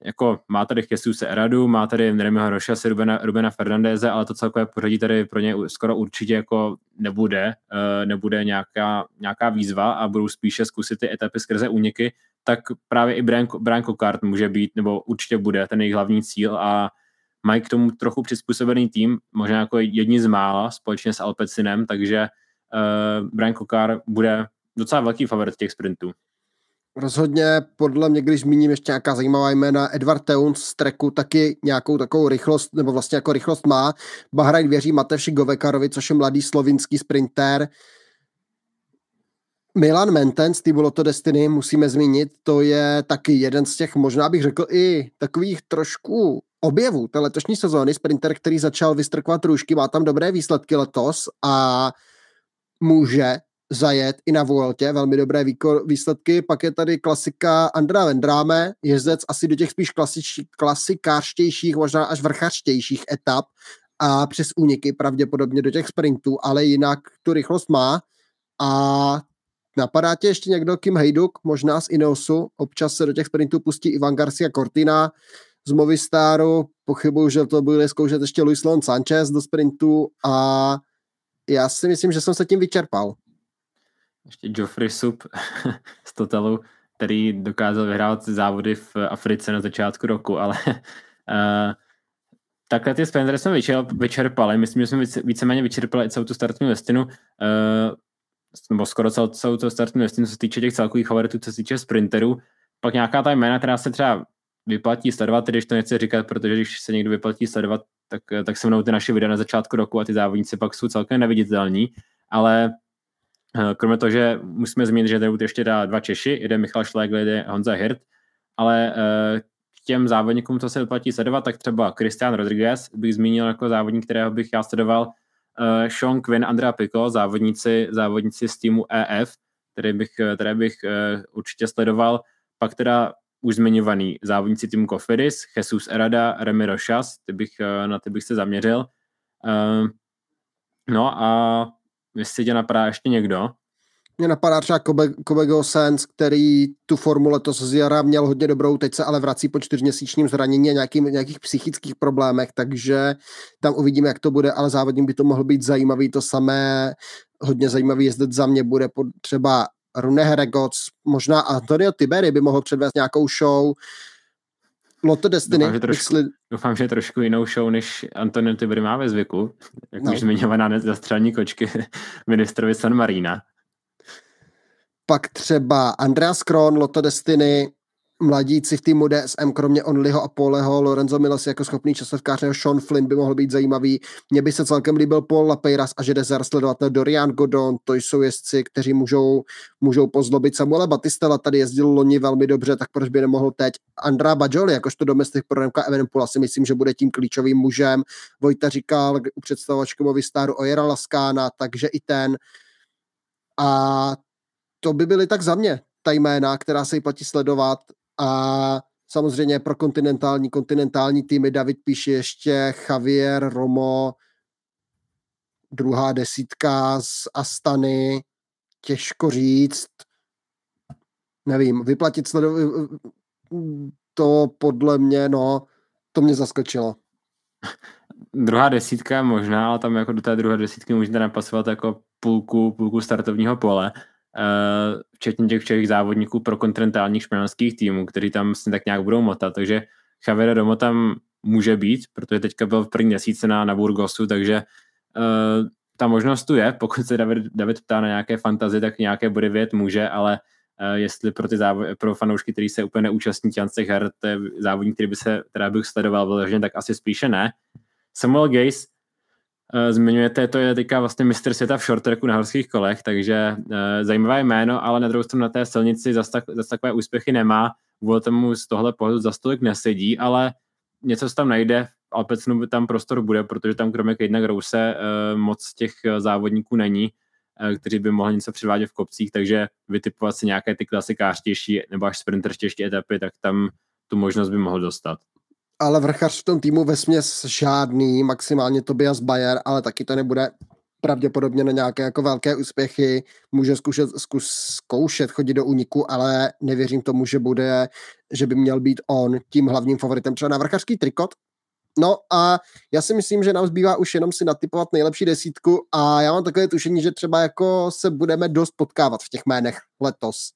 jako má tady Jesus Eradu, má tady Neremiho Rošase, Rubena, Rubena Fernandeze, ale to celkové pořadí tady pro ně skoro určitě jako nebude, uh, nebude nějaká, nějaká výzva a budou spíše zkusit ty etapy skrze úniky, tak právě i Brian, Brian Cockart může být, nebo určitě bude ten jejich hlavní cíl a mají k tomu trochu přizpůsobený tým, možná jako jedni z mála, společně s Alpecinem, takže uh, Brian Cockart bude docela velký favorit těch sprintů. Rozhodně podle mě, když zmíním ještě nějaká zajímavá jména, Edward Teuns z Treku taky nějakou takovou rychlost, nebo vlastně jako rychlost má. Bahrajn věří Matevši Govekarovi, což je mladý slovinský sprinter. Milan Menten z Lotto Destiny musíme zmínit, to je taky jeden z těch, možná bych řekl i takových trošku objevů té letošní sezóny, sprinter, který začal vystrkovat růžky, má tam dobré výsledky letos a může zajet i na Vueltě, velmi dobré výsledky. Pak je tady klasika Andra Vendráme, jezdec asi do těch spíš klasič, klasikářštějších, možná až vrchařštějších etap a přes úniky pravděpodobně do těch sprintů, ale jinak tu rychlost má. A napadá tě ještě někdo, Kim Hejduk, možná z Ineosu, občas se do těch sprintů pustí Ivan Garcia Cortina, z Movistaru, pochybuju, že to bude zkoušet ještě Luis Lon Sanchez do sprintu a já si myslím, že jsem se tím vyčerpal ještě Geoffrey Sub z Totalu, který dokázal vyhrát závody v Africe na začátku roku, ale uh, takhle ty sprintery jsme vyčerpali. Myslím, že jsme více, víceméně vyčerpali celou tu startovní listinu, uh, nebo skoro celou, celou tu startovní listinu, co se týče těch celkových favoritů, co se týče sprinterů. Pak nějaká ta jména, která se třeba vyplatí sledovat, když to nechci říkat, protože když se někdo vyplatí sledovat, tak, tak se mnou ty naše videa na začátku roku a ty závodníci pak jsou celkem neviditelní, ale kromě toho, že musíme zmínit, že tady ještě dá dva Češi, jeden Michal Šlegl, jeden Honza Hirt, ale eh, k těm závodníkům, co se vyplatí sledovat, tak třeba Christian Rodriguez bych zmínil jako závodník, kterého bych já sledoval, uh, Sean Quinn, Andrea Pico, závodníci, závodníci z týmu EF, které bych, které bych určitě sledoval. Pak teda už zmiňovaný závodníci týmu Kofidis, Jesus Erada, Remy Rochas, ty bych, na ty bych se zaměřil. No a jestli tě napadá ještě někdo? Mě napadá třeba Kobe, Kobe Gosens, který tu formu letos z jara měl hodně dobrou, teď se ale vrací po čtyřměsíčním zranění a nějakým, nějakých psychických problémech, takže tam uvidíme, jak to bude, ale závodním by to mohl být zajímavý, to samé hodně zajímavý jezdec za mě bude třeba Rune Heregoc, možná Antonio Tiberi by mohl předvést nějakou show, Lotto Destiny. Doufám, že, trošku, sli... doufám, že trošku jinou show, než Antonio Tiberi má ve zvyku, jak no. už zmiňovaná zastřelní kočky ministrovi San Marina pak třeba Andreas Kron, Lotto Destiny, mladíci v týmu DSM, kromě Onlyho a Poleho, Lorenzo Miles jako schopný časovkář nebo Sean Flynn by mohl být zajímavý. Mně by se celkem líbil Paul Lapeiras a že Desert sledovat Dorian Godon, to jsou jezdci, kteří můžou, můžou pozlobit. Samuele Batistela tady jezdil loni velmi dobře, tak proč by nemohl teď? Andrá Bajoli, jakožto domestik pro Remka Evenpula si myslím, že bude tím klíčovým mužem. Vojta říkal u představovačky Movistaru Ojera Laskána, takže i ten. A to by byly tak za mě ta jména, která se platí sledovat a samozřejmě pro kontinentální, kontinentální týmy David píše ještě Javier, Romo, druhá desítka z Astany, těžko říct, nevím, vyplatit sledovat, to podle mě, no, to mě zaskočilo. Druhá desítka možná, ale tam jako do té druhé desítky můžete napasovat jako půlku, půlku startovního pole. Eh, včetně těch všech závodníků pro kontinentálních španělských týmů, kteří tam vlastně tak nějak budou motat, takže Javier Romo tam může být, protože teďka byl v první měsíce na, na Burgosu, takže uh, ta možnost tu je, pokud se David, David ptá na nějaké fantazy, tak nějaké bude vědět může, ale uh, jestli pro ty závod, pro fanoušky, který se úplně neúčastní těch her, to je závodník, který by se, teda bych sledoval vyloženě, tak asi spíše ne. Samuel Gaze zmiňujete, to je teďka vlastně mistr světa v short tracku na horských kolech, takže uh, zajímavé jméno, ale na druhou stranu na té silnici zase, tak, zase takové úspěchy nemá, kvůli tomu z tohle pohledu za stolik nesedí, ale něco se tam najde, Alpecnu tam prostor bude, protože tam kromě Kejna Grouse uh, moc těch závodníků není, kteří by mohli něco předvádět v kopcích, takže vytipovat si nějaké ty klasikářtější nebo až sprinterštější etapy, tak tam tu možnost by mohl dostat ale vrchař v tom týmu ve směs žádný, maximálně Tobias Bayer, ale taky to nebude pravděpodobně na nějaké jako velké úspěchy, může zkušet, zkus, zkoušet chodit do úniku, ale nevěřím tomu, že bude, že by měl být on tím hlavním favoritem. Třeba na vrchařský trikot. No a já si myslím, že nám zbývá už jenom si natypovat nejlepší desítku a já mám takové tušení, že třeba jako se budeme dost potkávat v těch jménech letos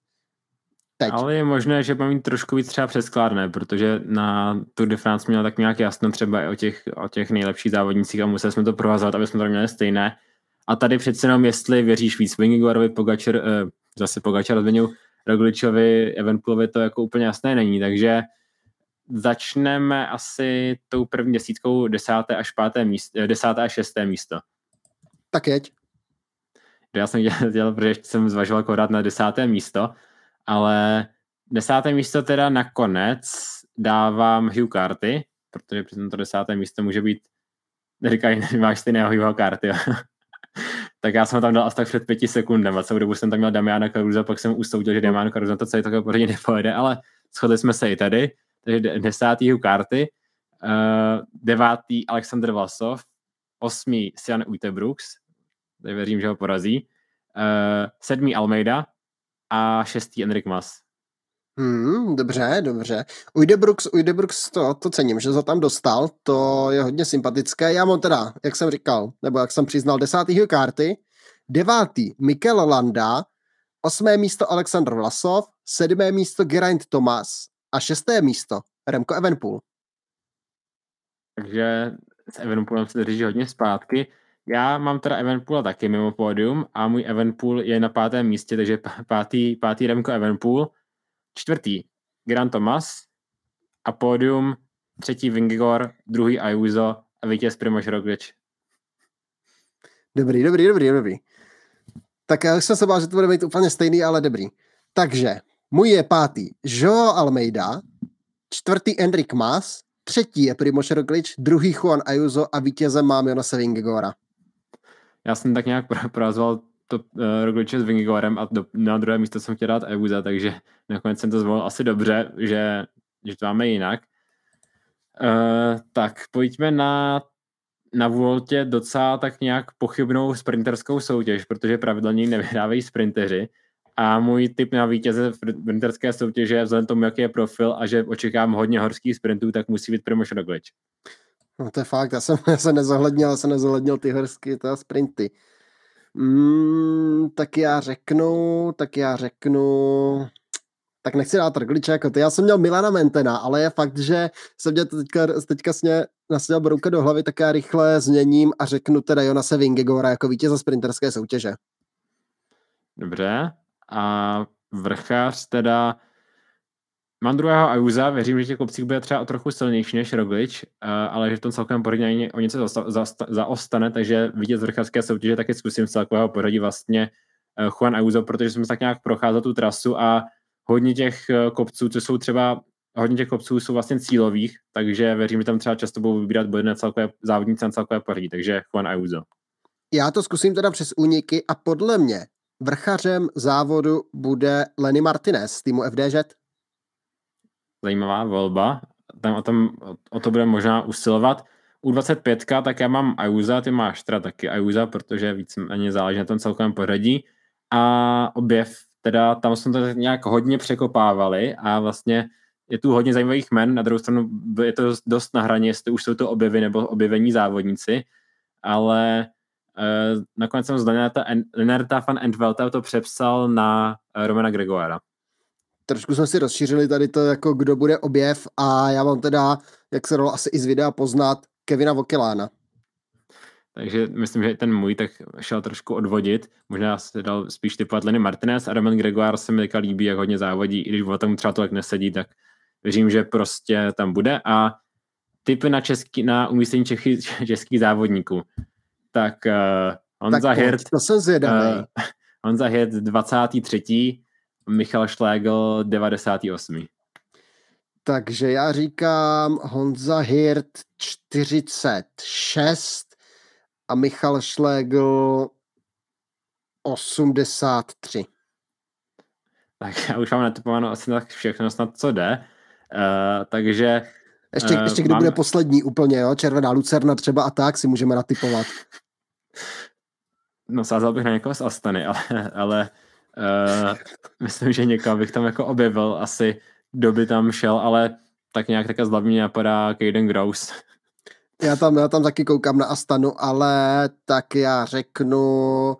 teď. Ale je možné, že mám mít trošku víc třeba přeskládné, protože na Tour de France měl tak nějak jasno třeba i o těch, o těch nejlepších závodnicích a museli jsme to provázat, aby jsme to měli stejné. A tady přece jenom, jestli věříš víc Vingiguarovi, Pogačer, eh, zase Pogačar odměňu Rogličovi, Evenpulovi, to jako úplně jasné není, takže začneme asi tou první desítkou desáté až páté místo, eh, desáté až šesté místo. Tak jeď. Já jsem dělal, protože jsem zvažoval akorát na desáté místo, ale desáté místo teda nakonec dávám Hugh Carty, protože při to desáté místo může být, neříkají, máš stejného Hugh Carty, tak já jsem ho tam dal asi tak před pěti sekundem a celou dobu jsem tam měl Damiana Caruza, pak jsem usoudil, že Damian Caruza to celé takové pořadí nepojede, ale shodli jsme se i tady, takže desátý Hugh Carty, uh, devátý Alexander Vlasov, osmý Sian Uitebrooks, tady věřím, že ho porazí, uh, sedmý Almeida, a šestý Enrik Mas. Hmm, dobře, dobře. Ujdebrooks, Ujdebrooks to, to cením, že to tam dostal, to je hodně sympatické. Já mám teda, jak jsem říkal, nebo jak jsem přiznal, desátýho karty, devátý Mikel Landa, osmé místo Aleksandr Vlasov, sedmé místo Geraint Thomas a šesté místo Remko Evenpool. Takže s Evenpoolem se drží hodně zpátky. Já mám teda Evenpoola taky mimo pódium a můj Evenpool je na pátém místě, takže pátý, pátý Remko Evenpool, čtvrtý Grant Thomas a pódium třetí Vingigor, druhý Ayuso a vítěz Primož Roglič. Dobrý, dobrý, dobrý, dobrý. Tak já jsem se bál, že to bude být úplně stejný, ale dobrý. Takže můj je pátý Joao Almeida, čtvrtý Enric Mas, třetí je Primož Roglič, druhý Juan Ayuso a vítězem mám Jonasa Vingigora. Já jsem tak nějak prozval to uh, Rogliče s Vingigorem a do, na druhé místo jsem chtěl dát Ayusa, takže nakonec jsem to zvolil asi dobře, že, že to máme jinak. Uh, tak pojďme na na Voltě docela tak nějak pochybnou sprinterskou soutěž, protože pravidelně nevyhrávají sprinteři. A můj tip na vítěze sprinterské soutěže, vzhledem tomu, jaký je profil a že očekávám hodně horských sprintů, tak musí být Primoš Roglič. No to je fakt, já jsem, já jsem nezohlednil, já jsem nezohlednil ty horské ty sprinty. Mm, tak já řeknu, tak já řeknu, tak nechci dát Rogliče jako ty. Já jsem měl Milana Mentena, ale je fakt, že jsem mě teďka, teďka sně nasněl brouka do hlavy, tak já rychle změním a řeknu teda Jonase Vingegora jako vítěze sprinterské soutěže. Dobře. A vrchář teda Mám druhého Ajuza, věřím, že těch kopcích bude třeba o trochu silnější než Roglič, eh, ale že v tom celkovém pořadí o něco zaostane, takže vidět z vrchářské soutěže taky zkusím z celkového pořadí vlastně eh, Juan Ayuso, protože jsme tak nějak procházel tu trasu a hodně těch eh, kopců, co jsou třeba, hodně těch kopců jsou vlastně cílových, takže věřím, že tam třeba často budou vybírat body celkové závodníci na celkové pořadí, takže Juan Ayuso. Já to zkusím teda přes úniky a podle mě vrchařem závodu bude Lenny Martinez z týmu FDŽ. Zajímavá volba, tam o, tom, o to budeme možná usilovat. U 25, tak já mám Ayuza, ty máš teda taky Ayuza, protože víc ani záleží na tom celkovém pořadí. A objev teda tam jsme to nějak hodně překopávali a vlastně je tu hodně zajímavých men, na druhou stranu je to dost na hraně, jestli už jsou to objevy nebo objevení závodníci, ale uh, nakonec jsem z Lenerta van Entvelta to přepsal na uh, Romana Gregoara. Trošku jsme si rozšířili tady to, jako kdo bude objev a já mám teda, jak se dalo asi i z videa poznat, Kevina Vokelána. Takže myslím, že ten můj tak šel trošku odvodit. Možná se dal spíš typovat Lenny Martinez a Roman Gregoire se mi teďka líbí, jak hodně závodí, i když o tom třeba to tak nesedí, tak věřím, že prostě tam bude. A typy na, český, na umístění český, českých závodníků. Tak uh, Honza tak Hirt, to jsem zvědavý. Uh, Honza Hirt 23. Michal Schlegel 98. Takže já říkám Honza Hirt 46, a Michal Schlegel 83. Tak já už mám natypováno asi tak všechno snad, co jde. Uh, takže... Ještě, uh, ještě kdy mám... bude poslední úplně, jo? Červená lucerna třeba a tak si můžeme natypovat. No sázal bych na někoho z Astany, ale, ale uh, myslím, že někoho bych tam jako objevil asi, kdo by tam šel, ale tak nějak taká z hlavní napadá Caden Grouse. Já tam, já tam taky koukám na Astanu, ale tak já řeknu,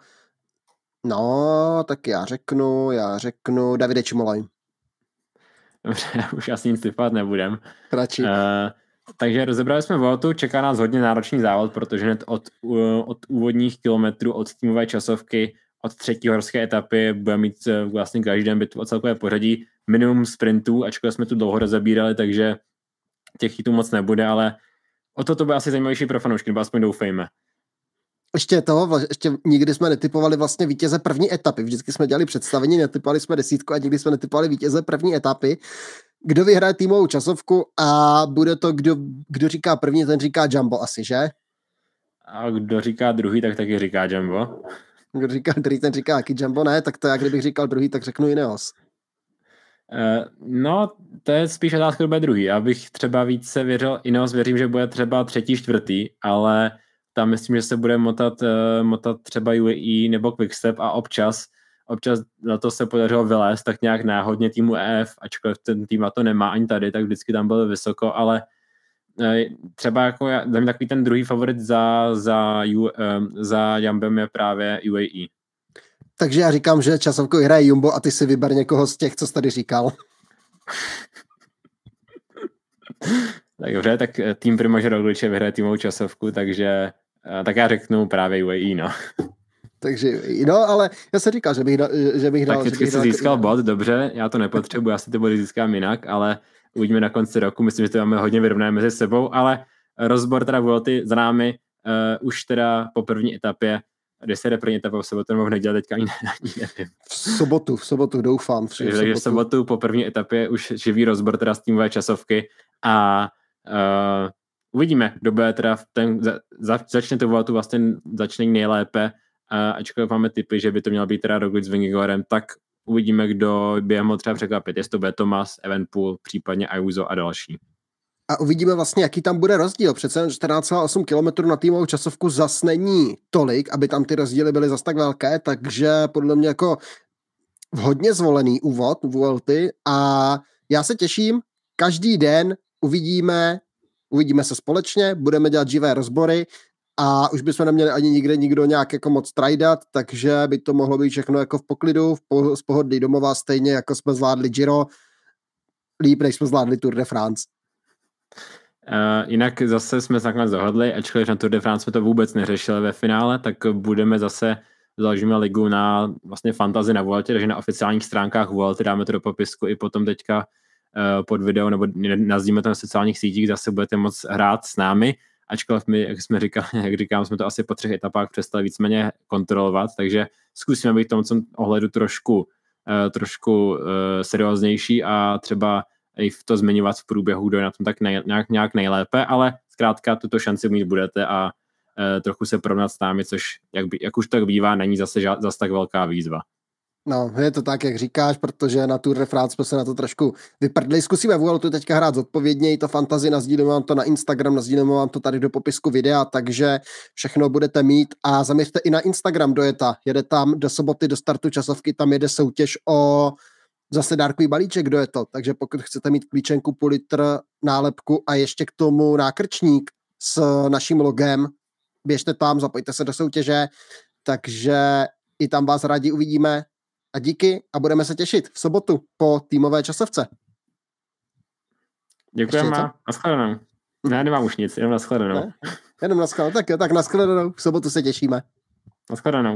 no, tak já řeknu, já řeknu Davide Čimolaj. Dobře, už asi nic typovat nebudem. Radši. Uh, takže rozebrali jsme Voltu, čeká nás hodně náročný závod, protože hned od, od úvodních kilometrů, od týmové časovky, od třetí horské etapy bude mít eh, vlastně každý den bitvu o celkové pořadí, minimum sprintů, ačkoliv jsme tu dlouho rozebírali, takže těch chytů moc nebude, ale O to to bude asi zajímavější pro fanoušky, nebo aspoň doufejme. Ještě toho, ještě nikdy jsme netypovali vlastně vítěze první etapy. Vždycky jsme dělali představení, netypovali jsme desítku a nikdy jsme netypovali vítěze první etapy. Kdo vyhraje týmovou časovku a bude to, kdo, kdo říká první, ten říká Jumbo asi, že? A kdo říká druhý, tak taky říká Jumbo. Kdo říká druhý, ten říká jaký Jumbo, ne? Tak to já kdybych říkal druhý, tak řeknu Ineos. Uh, no, to je spíš otázka, kdo bude druhý. Já bych třeba více věřil, Ineos věřím, že bude třeba třetí, čtvrtý, ale tam myslím, že se bude motat, uh, motat třeba UAE nebo Quickstep a občas, občas na to se podařilo vylézt tak nějak náhodně týmu EF, ačkoliv ten tým a to nemá ani tady, tak vždycky tam byl vysoko, ale třeba jako já, takový ten druhý favorit za, za, U, um, za Jambem je právě UAE. Takže já říkám, že časovku hraje Jumbo a ty si vyber někoho z těch, co jsi tady říkal. tak dobře, tak eh, tým Primože Rogliče vyhraje týmovou časovku, takže eh, tak já řeknu právě UAE, no. Takže, no, ale já se říkal, že bych, dal, že bych dal... Tak vždycky jsi získal bod, dobře, já to nepotřebuji, já si ty body získám jinak, ale uvidíme na konci roku, myslím, že to máme hodně vyrovnané mezi sebou, ale rozbor teda Vuelty za námi uh, už teda po první etapě, kde se jde první etapa v sobotu nebo v neděli, teďka ani, nevím. V sobotu, v sobotu doufám. V Takže v sobotu po první etapě už živý rozbor teda z týmové časovky a uh, uvidíme, kdo bude teda v ten, za, za, začne to Vueltu vlastně začne nejlépe, uh, ačkoliv máme typy, že by to mělo být teda Roglic s Vingigorem, tak uvidíme, kdo by je mohl třeba překvapit, jestli to bude Thomas, Evenpool, případně Ayuso a další. A uvidíme vlastně, jaký tam bude rozdíl. Přece 14,8 km na týmovou časovku zas není tolik, aby tam ty rozdíly byly zas tak velké, takže podle mě jako hodně zvolený úvod Vuelty a já se těším, každý den uvidíme, uvidíme se společně, budeme dělat živé rozbory a už bychom neměli ani nikde nikdo nějak jako moc trajdat, takže by to mohlo být všechno jako v poklidu, v po, z pohodlí domova, stejně jako jsme zvládli Giro, líp, než jsme zvládli Tour de France. Uh, jinak zase jsme se nakonec dohodli, ačkoliv na Tour de France jsme to vůbec neřešili ve finále, tak budeme zase založíme ligu na vlastně fantazi na Vuelte, takže na oficiálních stránkách Vuelte dáme to do popisku i potom teďka uh, pod video, nebo nazdíme to na sociálních sítích, zase budete moct hrát s námi, ačkoliv my, jak jsme říkali, jak říkám, jsme to asi po třech etapách přestali víceméně kontrolovat, takže zkusíme být v tom ohledu trošku, uh, trošku uh, serióznější a třeba i v to zmiňovat v průběhu, kdo je na tom tak nej, nějak, nějak nejlépe, ale zkrátka tuto šanci mít budete a e, trochu se porovnat s námi, což jak, jak už tak bývá, není zase zase tak velká výzva. No, je to tak, jak říkáš, protože na Tour de France jsme se na to trošku vyprdli. Zkusíme tu teďka hrát zodpovědněji, to fantazi, nazdílíme vám to na Instagram, nazdílíme vám to tady do popisku videa, takže všechno budete mít a zaměřte i na Instagram do Jeta. Jede tam do soboty, do startu časovky, tam jede soutěž o zase dárkový balíček, kdo je to. Takže pokud chcete mít klíčenku, půl litr, nálepku a ještě k tomu nákrčník s naším logem, běžte tam, zapojte se do soutěže, takže i tam vás rádi uvidíme a díky a budeme se těšit v sobotu po týmové časovce. Děkujeme a nashledanou. Ne, nemám už nic, jenom nashledanou. Ne? Jenom nashledanou, tak jo, tak nashledanou, v sobotu se těšíme. Nashledanou.